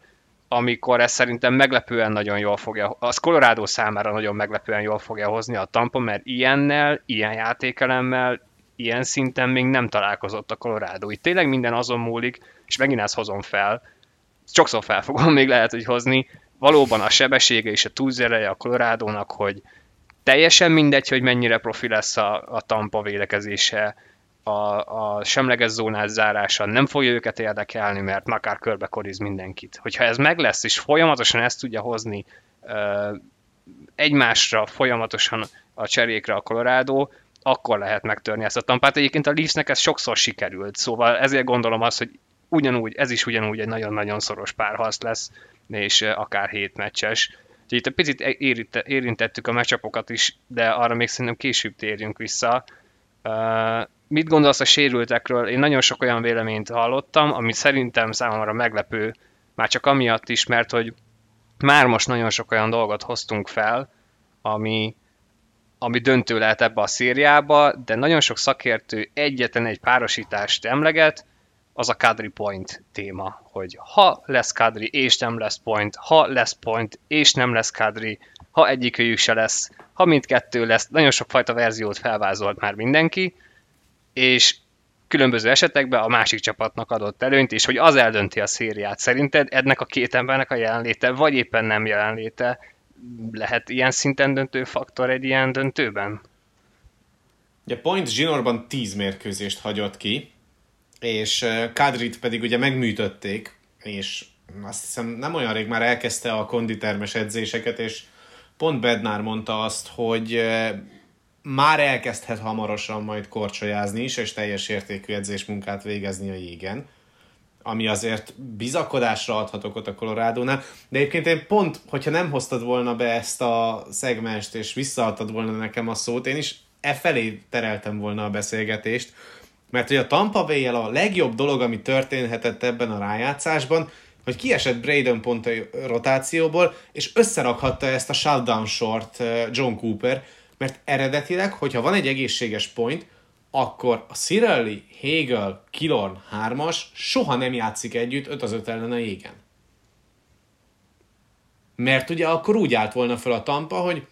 amikor ez szerintem meglepően nagyon jól fogja, az Colorado számára nagyon meglepően jól fogja hozni a Tampa, mert ilyennel, ilyen játékelemmel, ilyen szinten még nem találkozott a Colorado. Itt tényleg minden azon múlik, és megint ezt hozom fel, sokszor fel fogom még lehet, hogy hozni, valóban a sebessége és a túlzereje a Colorado-nak, hogy teljesen mindegy, hogy mennyire profi lesz a, a Tampa védekezése, a, a semleges zónás zárása nem fogja őket érdekelni, mert akár körbe koriz mindenkit. Hogyha ez meg lesz, és folyamatosan ezt tudja hozni uh, egymásra, folyamatosan a cserékre a Colorado, akkor lehet megtörni ezt a tampát. Egyébként a Leafsnek ez sokszor sikerült, szóval ezért gondolom azt, hogy ugyanúgy, ez is ugyanúgy egy nagyon-nagyon szoros párharc lesz, és akár hét meccses. Úgyhogy itt egy picit érintettük a meccsapokat is, de arra még szerintem később térjünk vissza. Mit gondolsz a sérültekről? Én nagyon sok olyan véleményt hallottam, ami szerintem számomra meglepő, már csak amiatt is, mert hogy már most nagyon sok olyan dolgot hoztunk fel, ami, ami döntő lehet ebbe a szériába, de nagyon sok szakértő egyetlen egy párosítást emleget, az a Kadri Point téma, hogy ha lesz Kadri és nem lesz Point, ha lesz Point és nem lesz Kadri, ha egyikőjük se lesz, ha mindkettő lesz, nagyon sok fajta verziót felvázolt már mindenki, és különböző esetekben a másik csapatnak adott előnyt, és hogy az eldönti a szériát. Szerinted ennek a két embernek a jelenléte, vagy éppen nem jelenléte lehet ilyen szinten döntő faktor egy ilyen döntőben? Ugye Point zsinórban 10 mérkőzést hagyott ki, és Kadrit pedig ugye megműtötték, és azt hiszem nem olyan rég már elkezdte a konditermes edzéseket, és pont Bednár mondta azt, hogy már elkezdhet hamarosan majd korcsolyázni is, és teljes értékű edzésmunkát végezni a jégen, ami azért bizakodásra adhat okot a Colorado-nál. De egyébként én pont, hogyha nem hoztad volna be ezt a szegmest, és visszaadtad volna nekem a szót, én is e felé tereltem volna a beszélgetést, mert hogy a Tampa bay a legjobb dolog, ami történhetett ebben a rájátszásban, hogy kiesett Braden pont a rotációból, és összerakhatta ezt a shutdown short John Cooper, mert eredetileg, hogyha van egy egészséges point, akkor a Cirelli, Hegel, Kilorn 3-as soha nem játszik együtt 5 az 5 ellen a jégen. Mert ugye akkor úgy állt volna fel a Tampa, hogy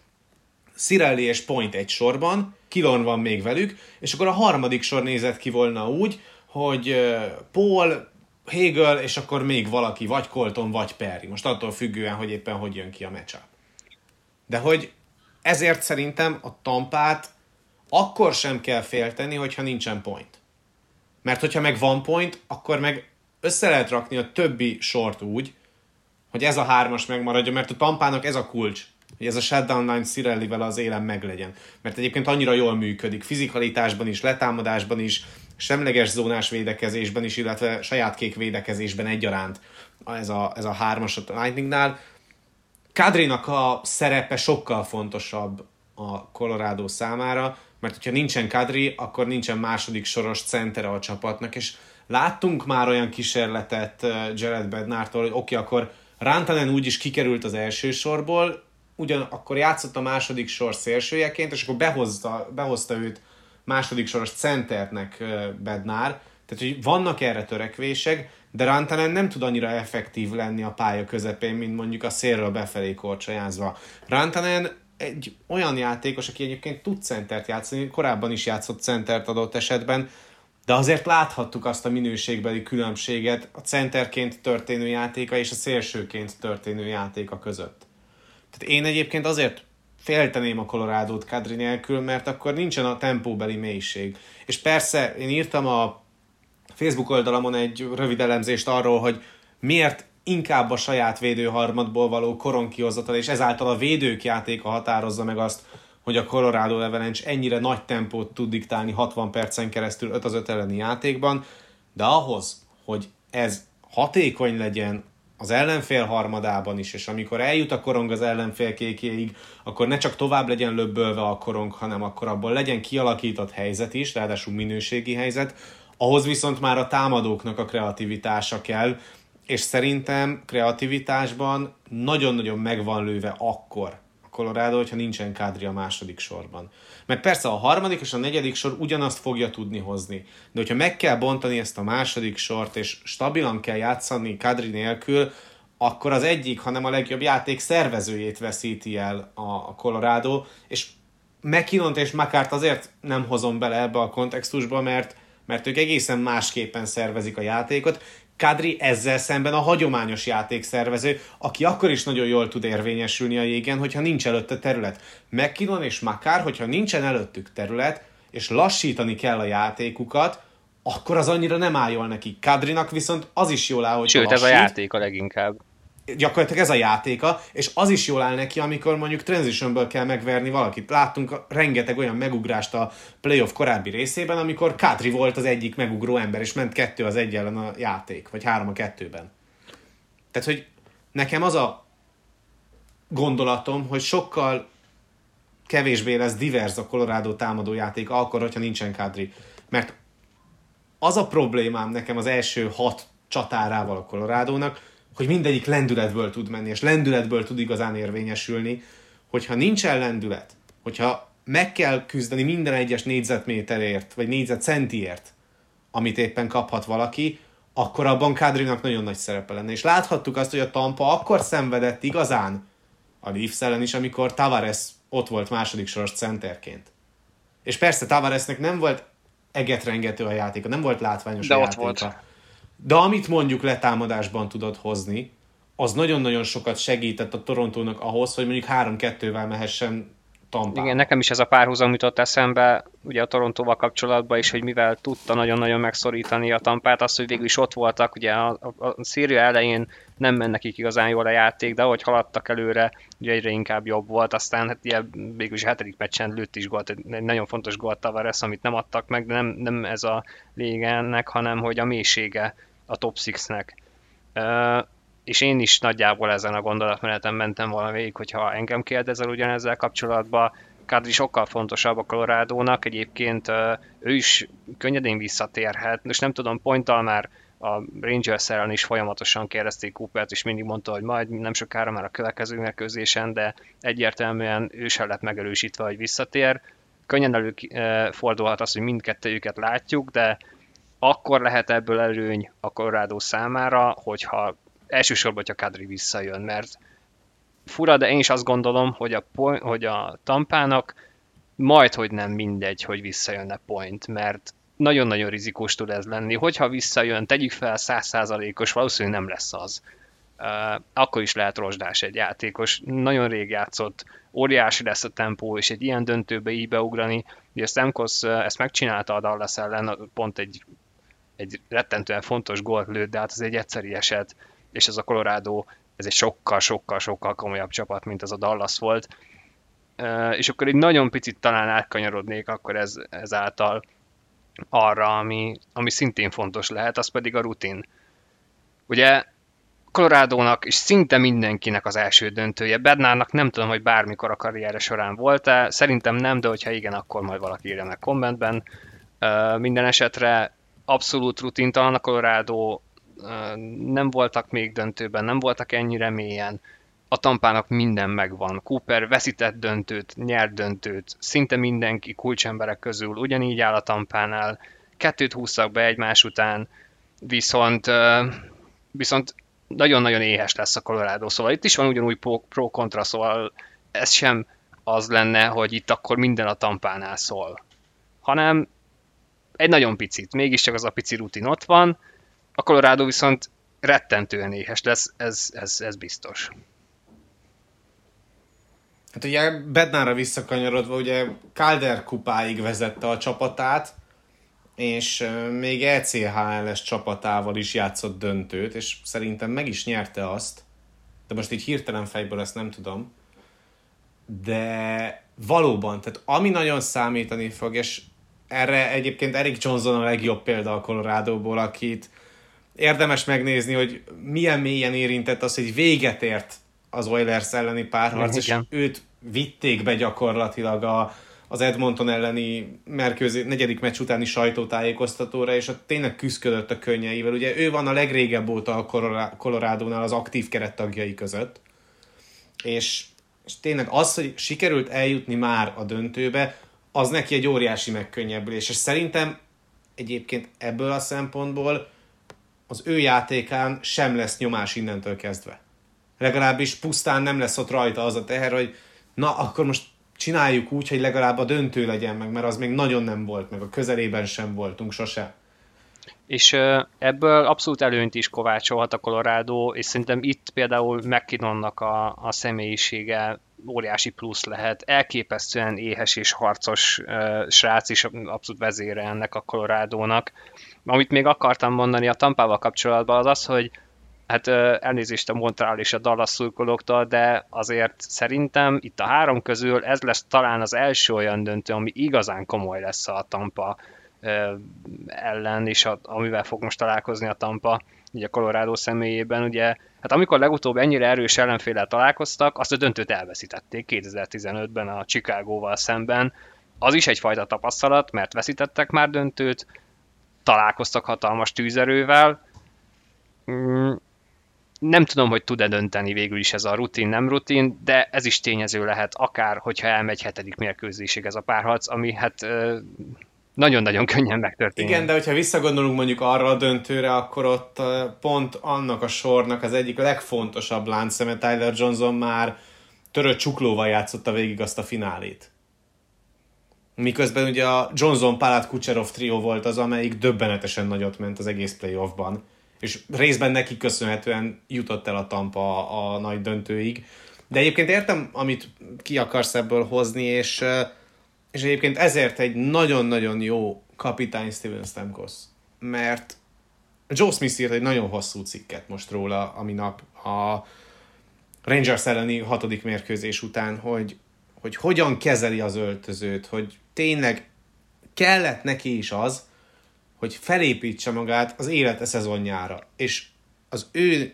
Cirelli és Point egy sorban, Kilorn van még velük, és akkor a harmadik sor nézett ki volna úgy, hogy Paul, Hegel, és akkor még valaki, vagy Colton, vagy Perry. Most attól függően, hogy éppen hogy jön ki a meccs. De hogy ezért szerintem a tampát akkor sem kell félteni, hogyha nincsen point. Mert hogyha meg van point, akkor meg össze lehet rakni a többi sort úgy, hogy ez a hármas megmaradja, mert a tampának ez a kulcs, hogy ez a shutdown line Cirellivel az élem meglegyen. Mert egyébként annyira jól működik, fizikalitásban is, letámadásban is, semleges zónás védekezésben is, illetve saját kék védekezésben egyaránt ez a, ez a hármas a Lightningnál. Kadrinak a szerepe sokkal fontosabb a Colorado számára, mert hogyha nincsen Kadri, akkor nincsen második soros centere a csapatnak, és láttunk már olyan kísérletet Jared Bednártól, hogy oké, okay, akkor Rantanen úgyis kikerült az első sorból, ugyanakkor játszott a második sor szélsőjeként, és akkor behozta, behozta őt második soros centernek Bednár, tehát hogy vannak erre törekvések, de Rantanen nem tud annyira effektív lenni a pálya közepén, mint mondjuk a szélről befelé korcsajázva. Rantanen egy olyan játékos, aki egyébként tud centert játszani, korábban is játszott centert adott esetben, de azért láthattuk azt a minőségbeli különbséget a centerként történő játéka és a szélsőként történő játéka között. Tehát én egyébként azért félteném a Colorado-t Kadri nélkül, mert akkor nincsen a tempóbeli mélység. És persze, én írtam a Facebook oldalamon egy rövid elemzést arról, hogy miért inkább a saját védőharmadból való koronkihozatal, és ezáltal a védők játéka határozza meg azt, hogy a Colorado Avalanche ennyire nagy tempót tud diktálni 60 percen keresztül 5 az 5 elleni játékban, de ahhoz, hogy ez hatékony legyen az ellenfél harmadában is, és amikor eljut a korong az ellenfél kékéig, akkor ne csak tovább legyen löbbölve a korong, hanem akkor abból legyen kialakított helyzet is, ráadásul minőségi helyzet, ahhoz viszont már a támadóknak a kreativitása kell, és szerintem kreativitásban nagyon-nagyon megvan lőve akkor Colorado, hogyha nincsen kádri a második sorban. Mert persze a harmadik és a negyedik sor ugyanazt fogja tudni hozni, de hogyha meg kell bontani ezt a második sort, és stabilan kell játszani kádri nélkül, akkor az egyik, hanem a legjobb játék szervezőjét veszíti el a Colorado, és McKinnont és Makárt azért nem hozom bele ebbe a kontextusba, mert mert ők egészen másképpen szervezik a játékot, Kadri ezzel szemben a hagyományos játékszervező, aki akkor is nagyon jól tud érvényesülni a jégen, hogyha nincs előtte terület. McKinnon és Makár, hogyha nincsen előttük terület, és lassítani kell a játékukat, akkor az annyira nem áll jól neki. Kadrinak viszont az is jól áll, hogy Sőt, lassít. ez a játék a leginkább gyakorlatilag ez a játéka, és az is jól áll neki, amikor mondjuk transitionből kell megverni valakit. Láttunk rengeteg olyan megugrást a playoff korábbi részében, amikor Kadri volt az egyik megugró ember, és ment kettő az egy ellen a játék, vagy három a kettőben. Tehát, hogy nekem az a gondolatom, hogy sokkal kevésbé lesz divers a Colorado támadó játék akkor, hogyha nincsen Kadri. Mert az a problémám nekem az első hat csatárával a Colorado-nak, hogy mindegyik lendületből tud menni, és lendületből tud igazán érvényesülni, hogyha nincsen lendület, hogyha meg kell küzdeni minden egyes négyzetméterért, vagy négyzetcentiért, amit éppen kaphat valaki, akkor abban Kadrinak nagyon nagy szerepe lenne. És láthattuk azt, hogy a Tampa akkor szenvedett igazán a Leafs ellen is, amikor Tavares ott volt második soros centerként. És persze Tavaresnek nem volt egetrengető a játéka, nem volt látványos De a ott játéka. volt. De amit mondjuk letámadásban tudott hozni, az nagyon-nagyon sokat segített a Torontónak ahhoz, hogy mondjuk 3-2-vel mehessen Tampába. Igen, nekem is ez a párhuzam jutott eszembe, ugye a Torontóval kapcsolatban is, hogy mivel tudta nagyon-nagyon megszorítani a tampát, az, hogy végül is ott voltak, ugye a, a, a széria elején nem ment nekik igazán jól a játék, de ahogy haladtak előre, ugye egyre inkább jobb volt, aztán hát ugye végül is a hetedik meccsen lőtt is gólt, egy nagyon fontos gólt Tavares, amit nem adtak meg, de nem, nem ez a lényege ennek, hanem hogy a mélysége a top 6-nek. Uh, és én is nagyjából ezen a gondolatmeneten mentem végig, hogyha engem kérdezel ugyanezzel kapcsolatban, Kadri sokkal fontosabb a Colorado-nak, egyébként ő is könnyedén visszatérhet, most nem tudom, ponttal már a Rangers ellen is folyamatosan kérdezték Coopert, és mindig mondta, hogy majd nem sokára már a következő mérkőzésen, de egyértelműen ő sem lett megerősítve, hogy visszatér. Könnyen előfordulhat az, hogy mindkettőjüket látjuk, de akkor lehet ebből előny a Colorado számára, hogyha elsősorban, hogyha Kadri visszajön, mert fura, de én is azt gondolom, hogy a, point, hogy a tampának majd, hogy nem mindegy, hogy visszajönne point, mert nagyon-nagyon rizikós tud ez lenni. Hogyha visszajön, tegyük fel 100%-os, valószínűleg nem lesz az. Uh, akkor is lehet rozsdás egy játékos. Nagyon rég játszott, óriási lesz a tempó, és egy ilyen döntőbe így beugrani. Ugye Stamkos ezt megcsinálta a Dallas ellen, pont egy, egy rettentően fontos gólt lőtt, de hát az egy egyszeri eset, és ez a Colorado, ez egy sokkal-sokkal-sokkal komolyabb csapat, mint az a Dallas volt. És akkor egy nagyon picit talán átkanyarodnék akkor ez, ezáltal arra, ami, ami szintén fontos lehet, az pedig a rutin. Ugye Colorado-nak és szinte mindenkinek az első döntője. Bednárnak nem tudom, hogy bármikor a karriere során volt-e, szerintem nem, de hogyha igen, akkor majd valaki írja meg kommentben. Minden esetre abszolút rutintalan a Colorado, nem voltak még döntőben, nem voltak ennyire mélyen. A tampának minden megvan. Cooper veszített döntőt, nyert döntőt, szinte mindenki kulcsemberek közül ugyanígy áll a tampánál. Kettőt húztak be egymás után, viszont, viszont nagyon-nagyon éhes lesz a Colorado, szóval itt is van ugyanúgy pro-kontra, szóval ez sem az lenne, hogy itt akkor minden a tampánál szól, hanem egy nagyon picit, mégiscsak az a pici rutin ott van, a Colorado viszont rettentően éhes lesz, ez, ez, ez biztos. Hát ugye Bednára visszakanyarodva, ugye Calder kupáig vezette a csapatát, és még ECHLS csapatával is játszott döntőt, és szerintem meg is nyerte azt, de most így hirtelen fejből ezt nem tudom, de valóban, tehát ami nagyon számítani fog, és erre egyébként Eric Johnson a legjobb példa a Colorado-ból, akit érdemes megnézni, hogy milyen mélyen érintett az, hogy véget ért az Oilers elleni párharc, és őt vitték be gyakorlatilag a, az Edmonton elleni merkőzé, negyedik meccs utáni sajtótájékoztatóra, és ott tényleg küzdködött a könnyeivel. Ugye ő van a legrégebb óta a Colorado-nál az aktív kerettagjai között, és, és tényleg az, hogy sikerült eljutni már a döntőbe, az neki egy óriási megkönnyebbülés, és szerintem egyébként ebből a szempontból az ő játékán sem lesz nyomás innentől kezdve. Legalábbis pusztán nem lesz ott rajta az a teher, hogy na, akkor most csináljuk úgy, hogy legalább a döntő legyen meg, mert az még nagyon nem volt, meg a közelében sem voltunk sose. És ebből abszolút előnyt is kovácsolhat a Colorado, és szerintem itt például McKinnonnak a, a személyisége óriási plusz lehet. Elképesztően éhes és harcos uh, srác is abszolút vezére ennek a Colorado-nak. Amit még akartam mondani a Tampával kapcsolatban az az, hogy hát elnézést a Montreal és a Dallas szurkolóktól, de azért szerintem itt a három közül ez lesz talán az első olyan döntő, ami igazán komoly lesz a Tampa ellen, és a, amivel fog most találkozni a Tampa, ugye Colorado személyében, ugye, hát amikor legutóbb ennyire erős ellenféle találkoztak, azt a döntőt elveszítették 2015-ben a Chicagóval szemben, az is egyfajta tapasztalat, mert veszítettek már döntőt, találkoztak hatalmas tűzerővel, mm, nem tudom, hogy tud-e dönteni végül is ez a rutin, nem rutin, de ez is tényező lehet, akár hogyha elmegy hetedik mérkőzésig ez a párharc, ami hát nagyon-nagyon könnyen megtörténik. Igen, de hogyha visszagondolunk mondjuk arra a döntőre, akkor ott pont annak a sornak az egyik legfontosabb láncszeme Tyler Johnson már törött csuklóval játszotta végig azt a finálét. miközben ugye a Johnson, Palat, Kucherov trió volt az, amelyik döbbenetesen nagyot ment az egész playoffban, és részben neki köszönhetően jutott el a Tampa a, a nagy döntőig. De egyébként értem, amit ki akarsz ebből hozni, és, és egyébként ezért egy nagyon-nagyon jó kapitány Steven Stamkos, mert Joe Smith írt egy nagyon hosszú cikket most róla, ami nap a Rangers elleni hatodik mérkőzés után, hogy, hogy hogyan kezeli az öltözőt, hogy tényleg kellett neki is az, hogy felépítse magát az élete szezonjára. És az ő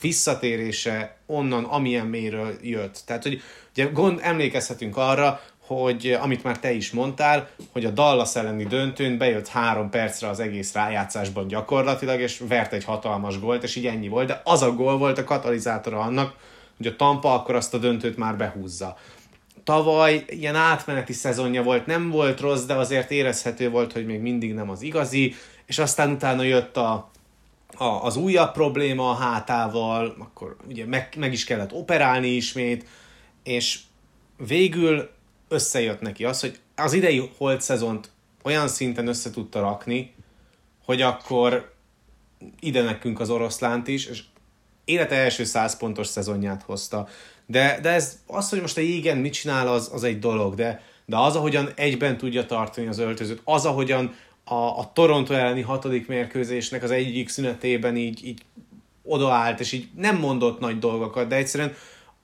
visszatérése onnan, amilyen méről jött. Tehát, hogy ugye gond, emlékezhetünk arra, hogy amit már te is mondtál, hogy a Dallas elleni döntőn bejött három percre az egész rájátszásban gyakorlatilag, és vert egy hatalmas gólt, és így ennyi volt, de az a gól volt a katalizátora annak, hogy a Tampa akkor azt a döntőt már behúzza. Tavaly ilyen átmeneti szezonja volt, nem volt rossz, de azért érezhető volt, hogy még mindig nem az igazi, és aztán utána jött a, a, az újabb probléma a hátával, akkor ugye meg, meg is kellett operálni ismét, és végül összejött neki az, hogy az idei holt szezont olyan szinten össze tudta rakni, hogy akkor ide nekünk az oroszlánt is, és élete első száz pontos szezonját hozta. De, de ez az, hogy most a jégen mit csinál, az, az egy dolog, de, de az, ahogyan egyben tudja tartani az öltözőt, az, ahogyan a, a Toronto elleni hatodik mérkőzésnek az egyik szünetében így, így odaállt, és így nem mondott nagy dolgokat, de egyszerűen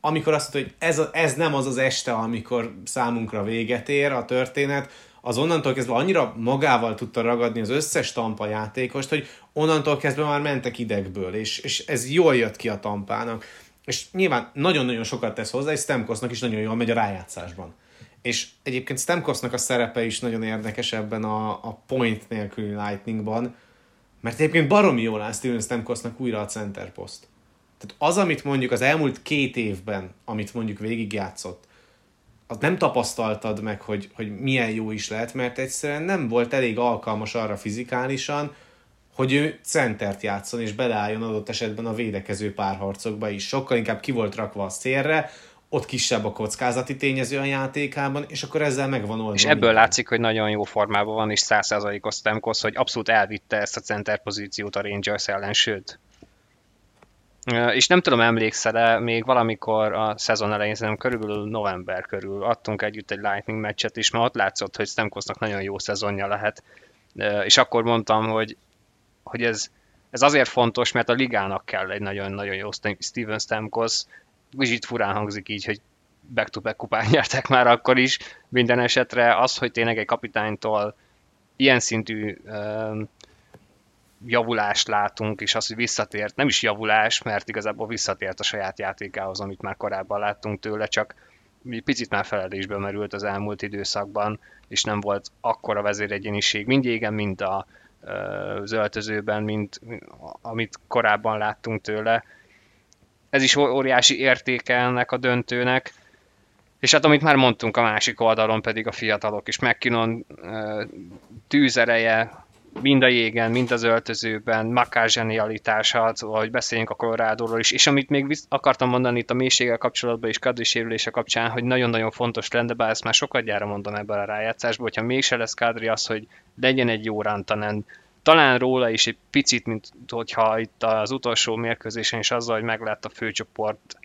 amikor azt mondta, hogy ez, ez nem az az este, amikor számunkra véget ér a történet, az onnantól kezdve annyira magával tudta ragadni az összes Tampa játékost, hogy onnantól kezdve már mentek idegből, és, és ez jól jött ki a Tampának. És nyilván nagyon-nagyon sokat tesz hozzá, és Stemkosznak is nagyon jól megy a rájátszásban. És egyébként Stemkosznak a szerepe is nagyon érdekes ebben a, a point nélküli Lightningban, mert egyébként baromi jól áll Steven Stemkosznak újra a center poszt. Tehát az, amit mondjuk az elmúlt két évben, amit mondjuk végigjátszott, az nem tapasztaltad meg, hogy, hogy milyen jó is lehet, mert egyszerűen nem volt elég alkalmas arra fizikálisan, hogy ő centert játszon és beleálljon adott esetben a védekező párharcokba is. Sokkal inkább ki volt rakva a szélre, ott kisebb a kockázati tényező a játékában, és akkor ezzel megvan oldva. És ebből látszik, hogy nagyon jó formában van, és százszázalékos Stamkos, hogy abszolút elvitte ezt a center pozíciót a Rangers ellen, sőt, és nem tudom, emlékszel-e, még valamikor a szezon elején, szerintem körülbelül november körül adtunk együtt egy Lightning meccset is, mert ott látszott, hogy Stemkosnak nagyon jó szezonja lehet. És akkor mondtam, hogy, hogy ez, ez azért fontos, mert a ligának kell egy nagyon-nagyon jó Steven Stamkos. Kicsit furán hangzik így, hogy back-to-back kupán nyertek már akkor is. Minden esetre az, hogy tényleg egy kapitánytól ilyen szintű javulást látunk, és az, hogy visszatért, nem is javulás, mert igazából visszatért a saját játékához, amit már korábban láttunk tőle, csak picit már feledésbe merült az elmúlt időszakban, és nem volt akkora vezéregyéniség, mind égen, mint a, az öltözőben, mint amit korábban láttunk tőle. Ez is óriási értéke ennek a döntőnek, és hát amit már mondtunk a másik oldalon pedig a fiatalok is, McKinnon tűzereje, mind a jégen, mind az öltözőben, Makár zsenialitása, szóval, hogy beszéljünk a colorado is, és amit még akartam mondani itt a mélységgel kapcsolatban és kadri kapcsán, hogy nagyon-nagyon fontos lenne, bár ezt már sokat gyára mondom ebben a rájátszásban, hogyha mégse lesz kadri az, hogy legyen egy jó Rantanen, talán róla is egy picit, mint hogyha itt az utolsó mérkőzésen is azzal, hogy meg lett a főcsoport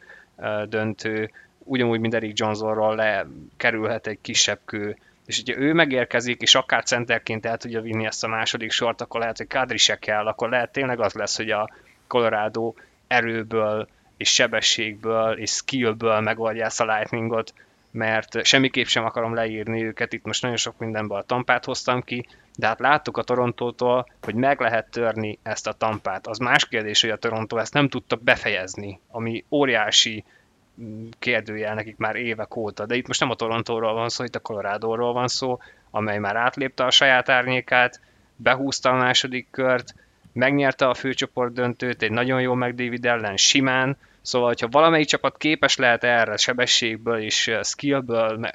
döntő, ugyanúgy, mint Eric Johnsonról lekerülhet egy kisebb kő, és ugye ő megérkezik, és akár centerként el tudja vinni ezt a második sort, akkor lehet, hogy Kadri se kell, akkor lehet tényleg az lesz, hogy a Colorado erőből, és sebességből, és skillből megoldja ezt a Lightningot, mert semmiképp sem akarom leírni őket, itt most nagyon sok mindenből a tampát hoztam ki, de hát láttuk a Torontótól, hogy meg lehet törni ezt a tampát. Az más kérdés, hogy a Toronto ezt nem tudta befejezni, ami óriási kérdőjel nekik már évek óta, de itt most nem a Torontóról van szó, itt a Colorado-ról van szó, amely már átlépte a saját árnyékát, behúzta a második kört, megnyerte a főcsoport döntőt egy nagyon jó meg David ellen simán, szóval hogyha valamelyik csapat képes lehet erre sebességből és skillből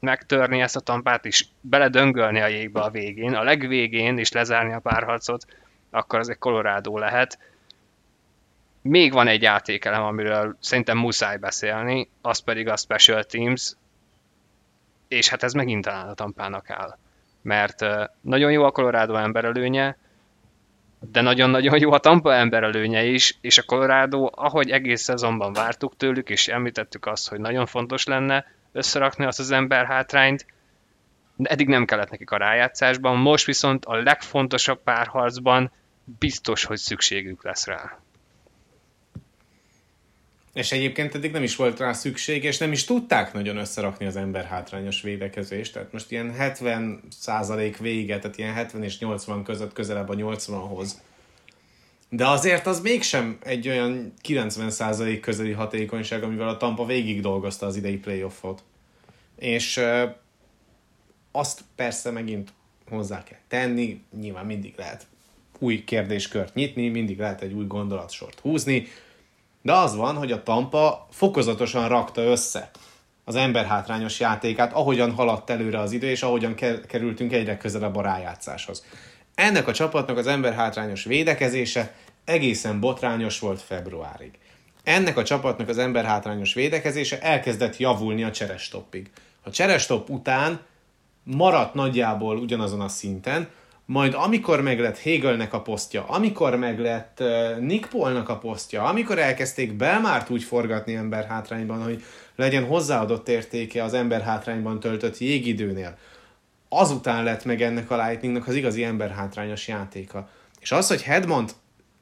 megtörni ezt a tampát, és beledöngölni a jégbe a végén, a legvégén, és lezárni a párharcot, akkor az egy Colorado lehet még van egy játékelem, amiről szerintem muszáj beszélni, az pedig a Special Teams. és hát ez megint talán a tampának áll. Mert nagyon jó a Colorado emberelőnye, de nagyon-nagyon jó a Tampa emberelőnye is, és a Colorado, ahogy egész szezonban vártuk tőlük, és említettük azt, hogy nagyon fontos lenne összerakni azt az ember hátrányt, eddig nem kellett nekik a rájátszásban, most viszont a legfontosabb párharcban biztos, hogy szükségük lesz rá. És egyébként eddig nem is volt rá szükség, és nem is tudták nagyon összerakni az ember hátrányos védekezést. Tehát most ilyen 70 százalék vége, tehát ilyen 70 és 80 között közelebb a 80-hoz. De azért az mégsem egy olyan 90 százalék közeli hatékonyság, amivel a Tampa végig dolgozta az idei playoffot. És azt persze megint hozzá kell tenni, nyilván mindig lehet új kérdéskört nyitni, mindig lehet egy új gondolatsort húzni, de az van, hogy a Tampa fokozatosan rakta össze az emberhátrányos játékát, ahogyan haladt előre az idő, és ahogyan kerültünk egyre közelebb a rájátszáshoz. Ennek a csapatnak az emberhátrányos védekezése egészen botrányos volt februárig. Ennek a csapatnak az emberhátrányos védekezése elkezdett javulni a cserestoppig. A cserestopp után maradt nagyjából ugyanazon a szinten, majd amikor meg lett Hegelnek a posztja, amikor meg lett uh, Nick Paulnak a posztja, amikor elkezdték Belmárt úgy forgatni ember hátrányban, hogy legyen hozzáadott értéke az ember hátrányban töltött jégidőnél, azután lett meg ennek a Lightningnak az igazi ember hátrányos játéka. És az, hogy Hedmont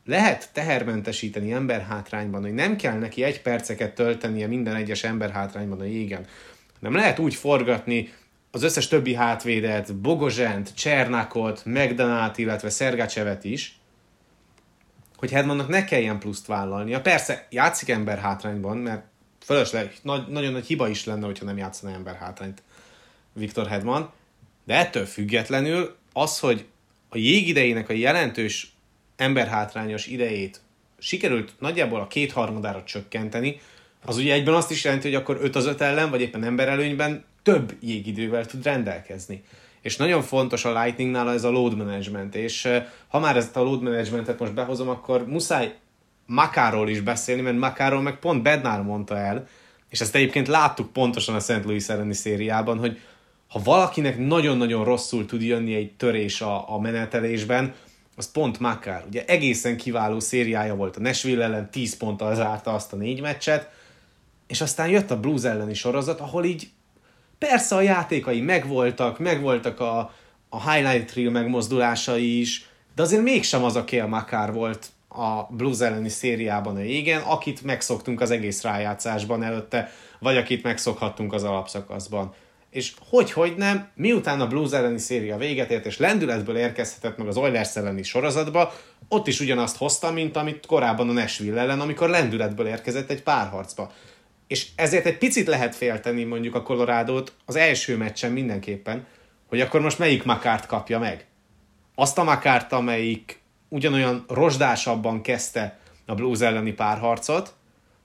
lehet tehermentesíteni ember hátrányban, hogy nem kell neki egy perceket töltenie minden egyes ember hátrányban a jégen, nem lehet úgy forgatni az összes többi hátvédet, Bogozsent, Csernakot, McDonald, illetve Szergácsevet is, hogy Hedmannak ne kelljen pluszt vállalnia. Persze, játszik ember hátrányban, mert fölösleg, nagy, nagyon nagy hiba is lenne, hogyha nem játszana ember hátrányt Viktor Hedman, de ettől függetlenül az, hogy a jégidejének a jelentős emberhátrányos idejét sikerült nagyjából a kétharmadára csökkenteni, az ugye egyben azt is jelenti, hogy akkor 5 az 5 ellen, vagy éppen emberelőnyben több jégidővel tud rendelkezni. És nagyon fontos a Lightningnál ez a load management, és ha már ezt a load managementet most behozom, akkor muszáj Makáról is beszélni, mert Makáról meg pont Bednár mondta el, és ezt egyébként láttuk pontosan a St. Louis elleni szériában, hogy ha valakinek nagyon-nagyon rosszul tud jönni egy törés a, a menetelésben, az pont Makár. Ugye egészen kiváló szériája volt a Nashville ellen, 10 ponttal zárta azt a négy meccset, és aztán jött a Blues elleni sorozat, ahol így persze a játékai megvoltak, megvoltak a, a highlight reel megmozdulásai is, de azért mégsem az a Kél Makár volt a Blues elleni szériában a égen, akit megszoktunk az egész rájátszásban előtte, vagy akit megszokhattunk az alapszakaszban. És hogy, hogy nem, miután a Blues elleni széria véget ért, és lendületből érkezhetett meg az Oilers elleni sorozatba, ott is ugyanazt hozta, mint amit korábban a Nashville ellen, amikor lendületből érkezett egy párharcba és ezért egy picit lehet félteni mondjuk a Colorado-t az első meccsen mindenképpen, hogy akkor most melyik Makárt kapja meg. Azt a Makárt, amelyik ugyanolyan rozsdásabban kezdte a Blues elleni párharcot,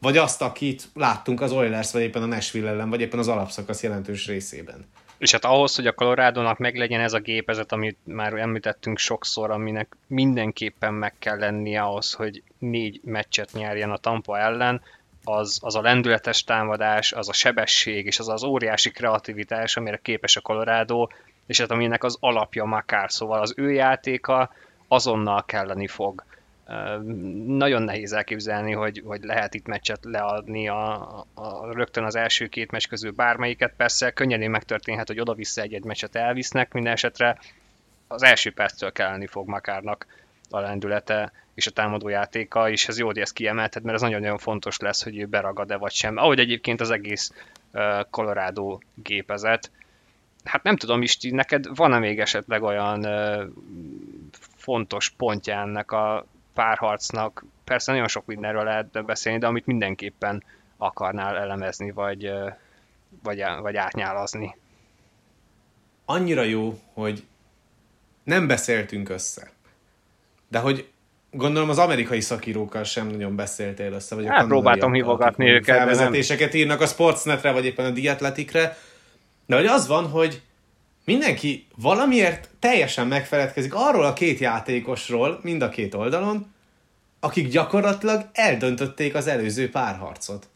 vagy azt, akit láttunk az Oilers, vagy éppen a Nashville ellen, vagy éppen az alapszakasz jelentős részében. És hát ahhoz, hogy a Colorado-nak meglegyen ez a gépezet, amit már említettünk sokszor, aminek mindenképpen meg kell lennie ahhoz, hogy négy meccset nyerjen a Tampa ellen, az, az a lendületes támadás, az a sebesség, és az az óriási kreativitás, amire képes a Colorado, és hát aminek az alapja Makár, szóval az ő játéka azonnal kelleni fog. Nagyon nehéz elképzelni, hogy, hogy lehet itt meccset leadni a, a, rögtön az első két meccs közül bármelyiket. Persze könnyedén megtörténhet, hogy oda-vissza egy-egy meccset elvisznek, minden esetre az első perctől kelleni fog Makárnak a lendülete és a támadó játéka, és ez jó, hogy ezt kiemelted, mert ez nagyon-nagyon fontos lesz, hogy ő beragad-e vagy sem. Ahogy egyébként az egész Colorado gépezet. Hát nem tudom, Isti, neked van-e még esetleg olyan fontos pontja ennek a párharcnak? Persze nagyon sok mindenről lehet beszélni, de amit mindenképpen akarnál elemezni, vagy, vagy, vagy átnyálazni. Annyira jó, hogy nem beszéltünk össze. De hogy gondolom az amerikai szakírókkal sem nagyon beszéltél össze, vagy hát, próbáltam hívogatni őket. Felvezetéseket nem... írnak a Sportsnetre, vagy éppen a Diatletikre, de hogy az van, hogy mindenki valamiért teljesen megfeledkezik arról a két játékosról, mind a két oldalon, akik gyakorlatilag eldöntötték az előző párharcot.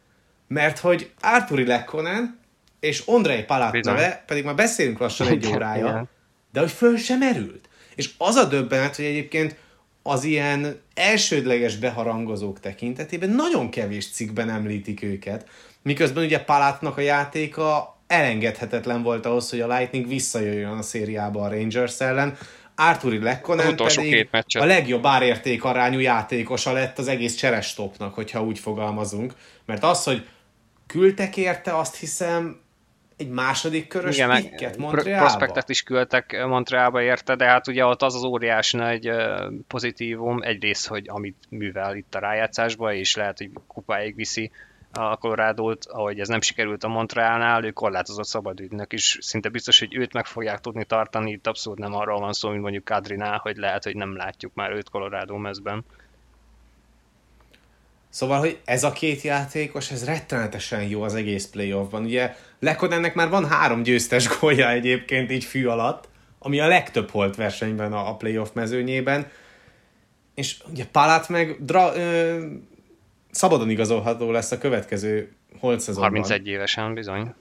Mert hogy Arturi Lekkonen és Ondrej Palat Bizony. neve, pedig már beszélünk lassan egy órája, de hogy föl sem merült. És az a döbbenet, hogy egyébként az ilyen elsődleges beharangozók tekintetében nagyon kevés cikkben említik őket, miközben ugye Palátnak a játéka elengedhetetlen volt ahhoz, hogy a Lightning visszajöjjön a szériába a Rangers ellen. Arturi Lekkonen pedig a legjobb árérték arányú játékosa lett az egész cserestopnak, hogyha úgy fogalmazunk. Mert az, hogy küldtek érte, azt hiszem egy második körös Igen, pikket Montrealba. prospektet is küldtek Montrealba érte, de hát ugye ott az az óriási nagy pozitívum, egyrészt, hogy amit művel itt a rájátszásba, és lehet, hogy kupáig viszi a Colorado-t, ahogy ez nem sikerült a Montrealnál, ő korlátozott szabadügynek is, szinte biztos, hogy őt meg fogják tudni tartani, itt abszolút nem arról van szó, mint mondjuk Kadrinál, hogy lehet, hogy nem látjuk már őt Colorado mezben. Szóval, hogy ez a két játékos, ez rettenetesen jó az egész playoffban. Ugye Lekonennek már van három győztes gólja egyébként így fű alatt, ami a legtöbb holt versenyben a, playoff mezőnyében. És ugye Palát meg dra, ö, szabadon igazolható lesz a következő holt szezonban. 31 évesen bizony.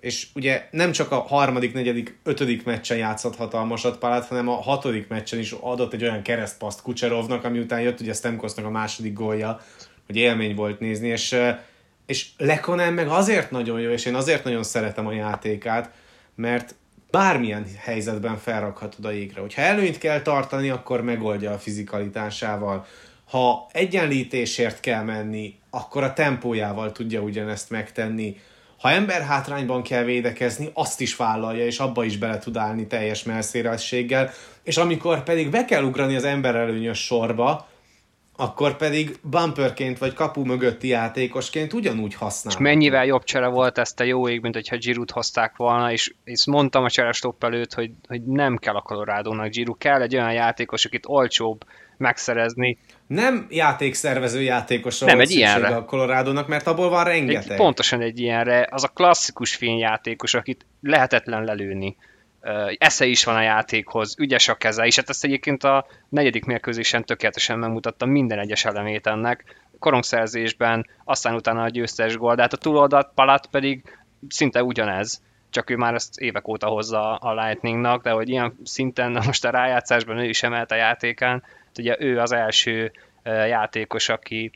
És ugye nem csak a harmadik, negyedik, ötödik meccsen játszott hatalmasat Palát, hanem a hatodik meccsen is adott egy olyan keresztpaszt Kucserovnak, ami után jött ugye Stemkosznak a második gólja, hogy élmény volt nézni, és, és Lekonen meg azért nagyon jó, és én azért nagyon szeretem a játékát, mert bármilyen helyzetben felrakhatod a égre. Hogyha előnyt kell tartani, akkor megoldja a fizikalitásával. Ha egyenlítésért kell menni, akkor a tempójával tudja ugyanezt megtenni. Ha ember hátrányban kell védekezni, azt is vállalja, és abba is bele tud állni teljes melszéresség és amikor pedig be kell ugrani az ember előnyös sorba, akkor pedig bumperként vagy kapu mögötti játékosként ugyanúgy használ. És mennyivel jobb csere volt ezt a jó ég, mint hogyha Giroud hozták volna, és, és mondtam a cserestopp előtt, hogy, hogy nem kell a Colorado-nak Giroud, kell egy olyan játékos, akit olcsóbb megszerezni. Nem játékszervező játékosra Nem, egy ilyenre. a Colorado-nak, mert abból van Egy, rengeteg. pontosan egy ilyenre, az a klasszikus fényjátékos, akit lehetetlen lelőni. Esze is van a játékhoz, ügyes a keze, és hát ezt egyébként a negyedik mérkőzésen tökéletesen megmutatta minden egyes elemét ennek, korongszerzésben, aztán utána a győztes gól, de hát a túloldalt Palat pedig szinte ugyanez, csak ő már ezt évek óta hozza a Lightningnak, de hogy ilyen szinten most a rájátszásban ő is emelt a játékán, Hát ugye ő az első játékos, aki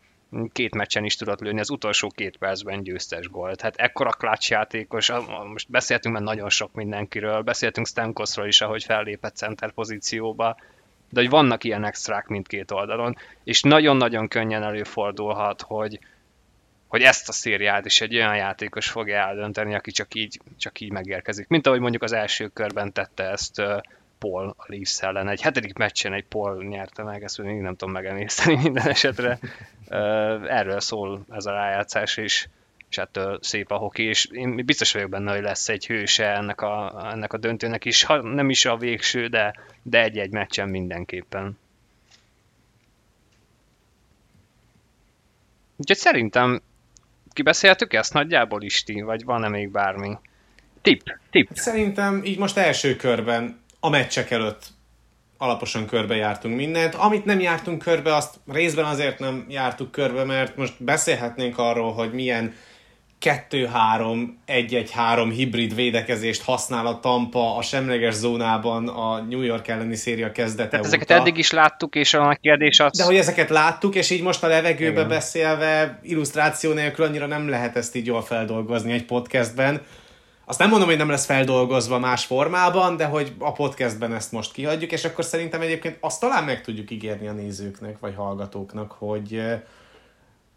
két meccsen is tudott lőni, az utolsó két percben győztes gólt. Hát ekkora clutch játékos, most beszéltünk már nagyon sok mindenkiről, beszéltünk Stamkosról is, ahogy fellépett center pozícióba, de hogy vannak ilyen extrák mindkét oldalon, és nagyon-nagyon könnyen előfordulhat, hogy, hogy ezt a szériát is egy olyan játékos fogja eldönteni, aki csak így, csak így megérkezik. Mint ahogy mondjuk az első körben tette ezt Paul a Leafs ellen. Egy hetedik meccsen egy Paul nyerte meg, ezt még nem tudom megemészteni minden esetre. Erről szól ez a rájátszás, és, és ettől szép a hoki, és én biztos vagyok benne, hogy lesz egy hőse ennek a, ennek a döntőnek is, ha nem is a végső, de, de egy-egy meccsen mindenképpen. Úgyhogy szerintem kibeszéltük ezt nagyjából Isti, vagy van-e még bármi? Tipp, tipp. Szerintem így most első körben, a meccsek előtt alaposan körbe jártunk mindent. Amit nem jártunk körbe, azt részben azért nem jártuk körbe, mert most beszélhetnénk arról, hogy milyen 2-3-1-1-3 hibrid védekezést használ a Tampa a semleges zónában a New York elleni széria kezdete Tehát óta. ezeket eddig is láttuk, és a kérdés az... De hogy ezeket láttuk, és így most a levegőbe Igen. beszélve, illusztráció nélkül annyira nem lehet ezt így jól feldolgozni egy podcastben. Azt nem mondom, hogy nem lesz feldolgozva más formában, de hogy a podcastben ezt most kihagyjuk, és akkor szerintem egyébként azt talán meg tudjuk ígérni a nézőknek, vagy hallgatóknak, hogy,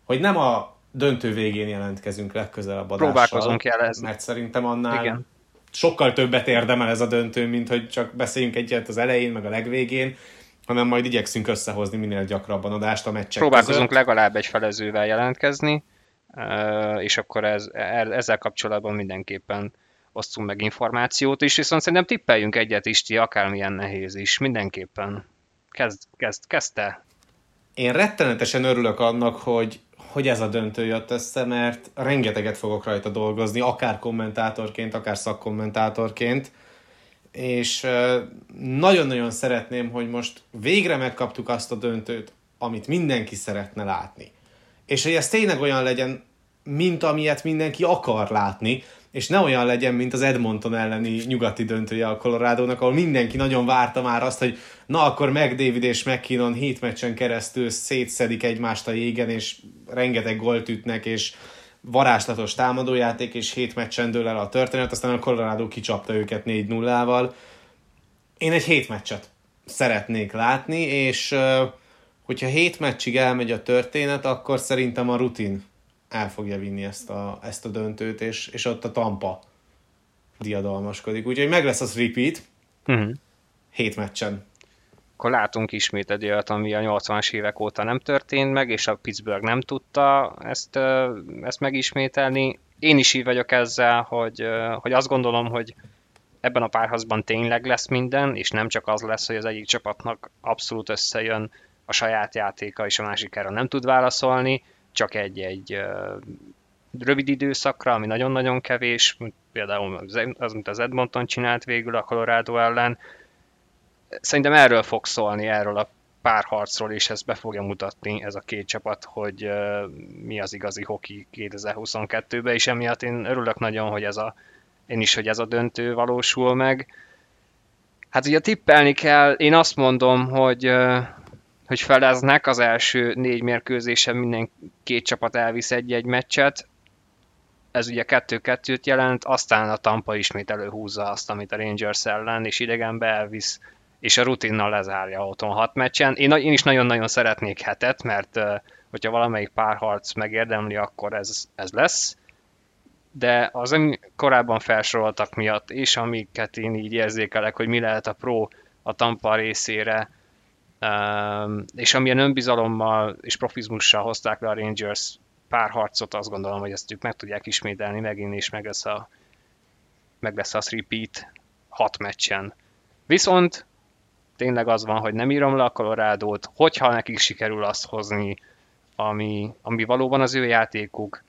hogy nem a döntő végén jelentkezünk legközelebb adással. Próbálkozunk jelezni. Mert szerintem annál Igen. sokkal többet érdemel ez a döntő, mint hogy csak beszéljünk egyet az elején, meg a legvégén, hanem majd igyekszünk összehozni minél gyakrabban adást a meccsek Próbálkozunk között. legalább egy felezővel jelentkezni, és akkor ez, e- ezzel kapcsolatban mindenképpen osztunk meg információt is, viszont szerintem tippeljünk egyet is, ti, akármilyen nehéz is, mindenképpen. Kezd, kezd, kezdte. Én rettenetesen örülök annak, hogy, hogy ez a döntő jött össze, mert rengeteget fogok rajta dolgozni, akár kommentátorként, akár szakkommentátorként, és nagyon-nagyon szeretném, hogy most végre megkaptuk azt a döntőt, amit mindenki szeretne látni. És hogy ez tényleg olyan legyen, mint amilyet mindenki akar látni, és ne olyan legyen, mint az Edmonton elleni nyugati döntője a Colorado-nak, ahol mindenki nagyon várta már azt, hogy na akkor David és McKinnon hét meccsen keresztül szétszedik egymást a jégen, és rengeteg gólt ütnek, és varázslatos támadójáték, és hét meccsen dől el a történet, aztán a Colorado kicsapta őket 4-0-val. Én egy hét meccset szeretnék látni, és hogyha hét meccsig elmegy a történet, akkor szerintem a rutin el fogja vinni ezt a, ezt a döntőt, és, és ott a Tampa diadalmaskodik. Úgyhogy meg lesz az repeat, uh-huh. hét meccsen. Akkor látunk ismét egy olyat, ami a 80-as évek óta nem történt meg, és a Pittsburgh nem tudta ezt, ezt megismételni. Én is így vagyok ezzel, hogy, hogy azt gondolom, hogy ebben a párhazban tényleg lesz minden, és nem csak az lesz, hogy az egyik csapatnak abszolút összejön a saját játéka, és a másikára nem tud válaszolni, csak egy-egy rövid időszakra, ami nagyon-nagyon kevés, például az, mint az Edmonton csinált végül a Colorado ellen. Szerintem erről fog szólni, erről a párharcról, és ezt be fogja mutatni ez a két csapat, hogy mi az igazi hoki 2022-ben, és emiatt én örülök nagyon, hogy ez a, én is, hogy ez a döntő valósul meg. Hát ugye tippelni kell, én azt mondom, hogy hogy feleznek az első négy mérkőzésen minden két csapat elvisz egy-egy meccset, ez ugye kettő-kettőt jelent, aztán a Tampa ismét előhúzza azt, amit a Rangers ellen, és idegenbe elvisz, és a rutinnal lezárja otthon hat meccsen. Én, én is nagyon-nagyon szeretnék hetet, mert hogyha valamelyik párharc megérdemli, akkor ez, ez lesz. De az korábban felsoroltak miatt, és amiket én így érzékelek, hogy mi lehet a pro a Tampa részére, és amilyen önbizalommal és profizmussal hozták le a Rangers pár harcot, azt gondolom, hogy ezt ők meg tudják ismételni megint, és meg lesz a, meg lesz a repeat hat meccsen. Viszont tényleg az van, hogy nem írom le a colorado hogyha nekik sikerül azt hozni, ami, ami valóban az ő játékuk,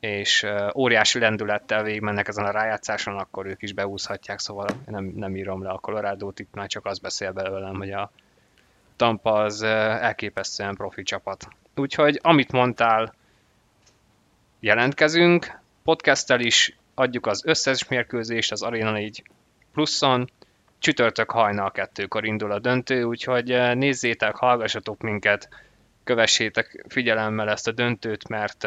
és óriási lendülettel végigmennek ezen a rájátszáson, akkor ők is beúszhatják, szóval nem, nem írom le a colorado itt már csak az beszél belőlem, hogy a, Tampa az elképesztően profi csapat. Úgyhogy amit mondtál, jelentkezünk, podcasttel is adjuk az összes mérkőzést az Arena 4 pluszon, csütörtök hajnal kettőkor indul a döntő, úgyhogy nézzétek, hallgassatok minket, kövessétek figyelemmel ezt a döntőt, mert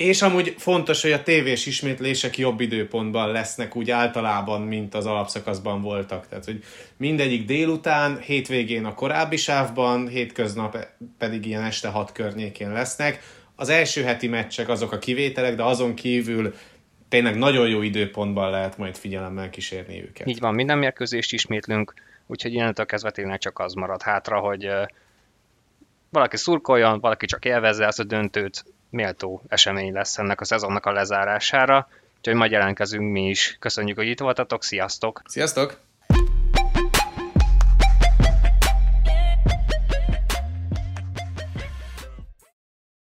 és amúgy fontos, hogy a tévés ismétlések jobb időpontban lesznek úgy általában, mint az alapszakaszban voltak. Tehát, hogy mindegyik délután, hétvégén a korábbi sávban, hétköznap pedig ilyen este hat környékén lesznek. Az első heti meccsek azok a kivételek, de azon kívül tényleg nagyon jó időpontban lehet majd figyelemmel kísérni őket. Így van, minden mérkőzést ismétlünk, úgyhogy innentől kezdve tényleg csak az marad hátra, hogy valaki szurkoljon, valaki csak élvezze ezt a döntőt, méltó esemény lesz ennek a szezonnak a lezárására, úgyhogy majd jelentkezünk mi is. Köszönjük, hogy itt voltatok, sziasztok! Sziasztok!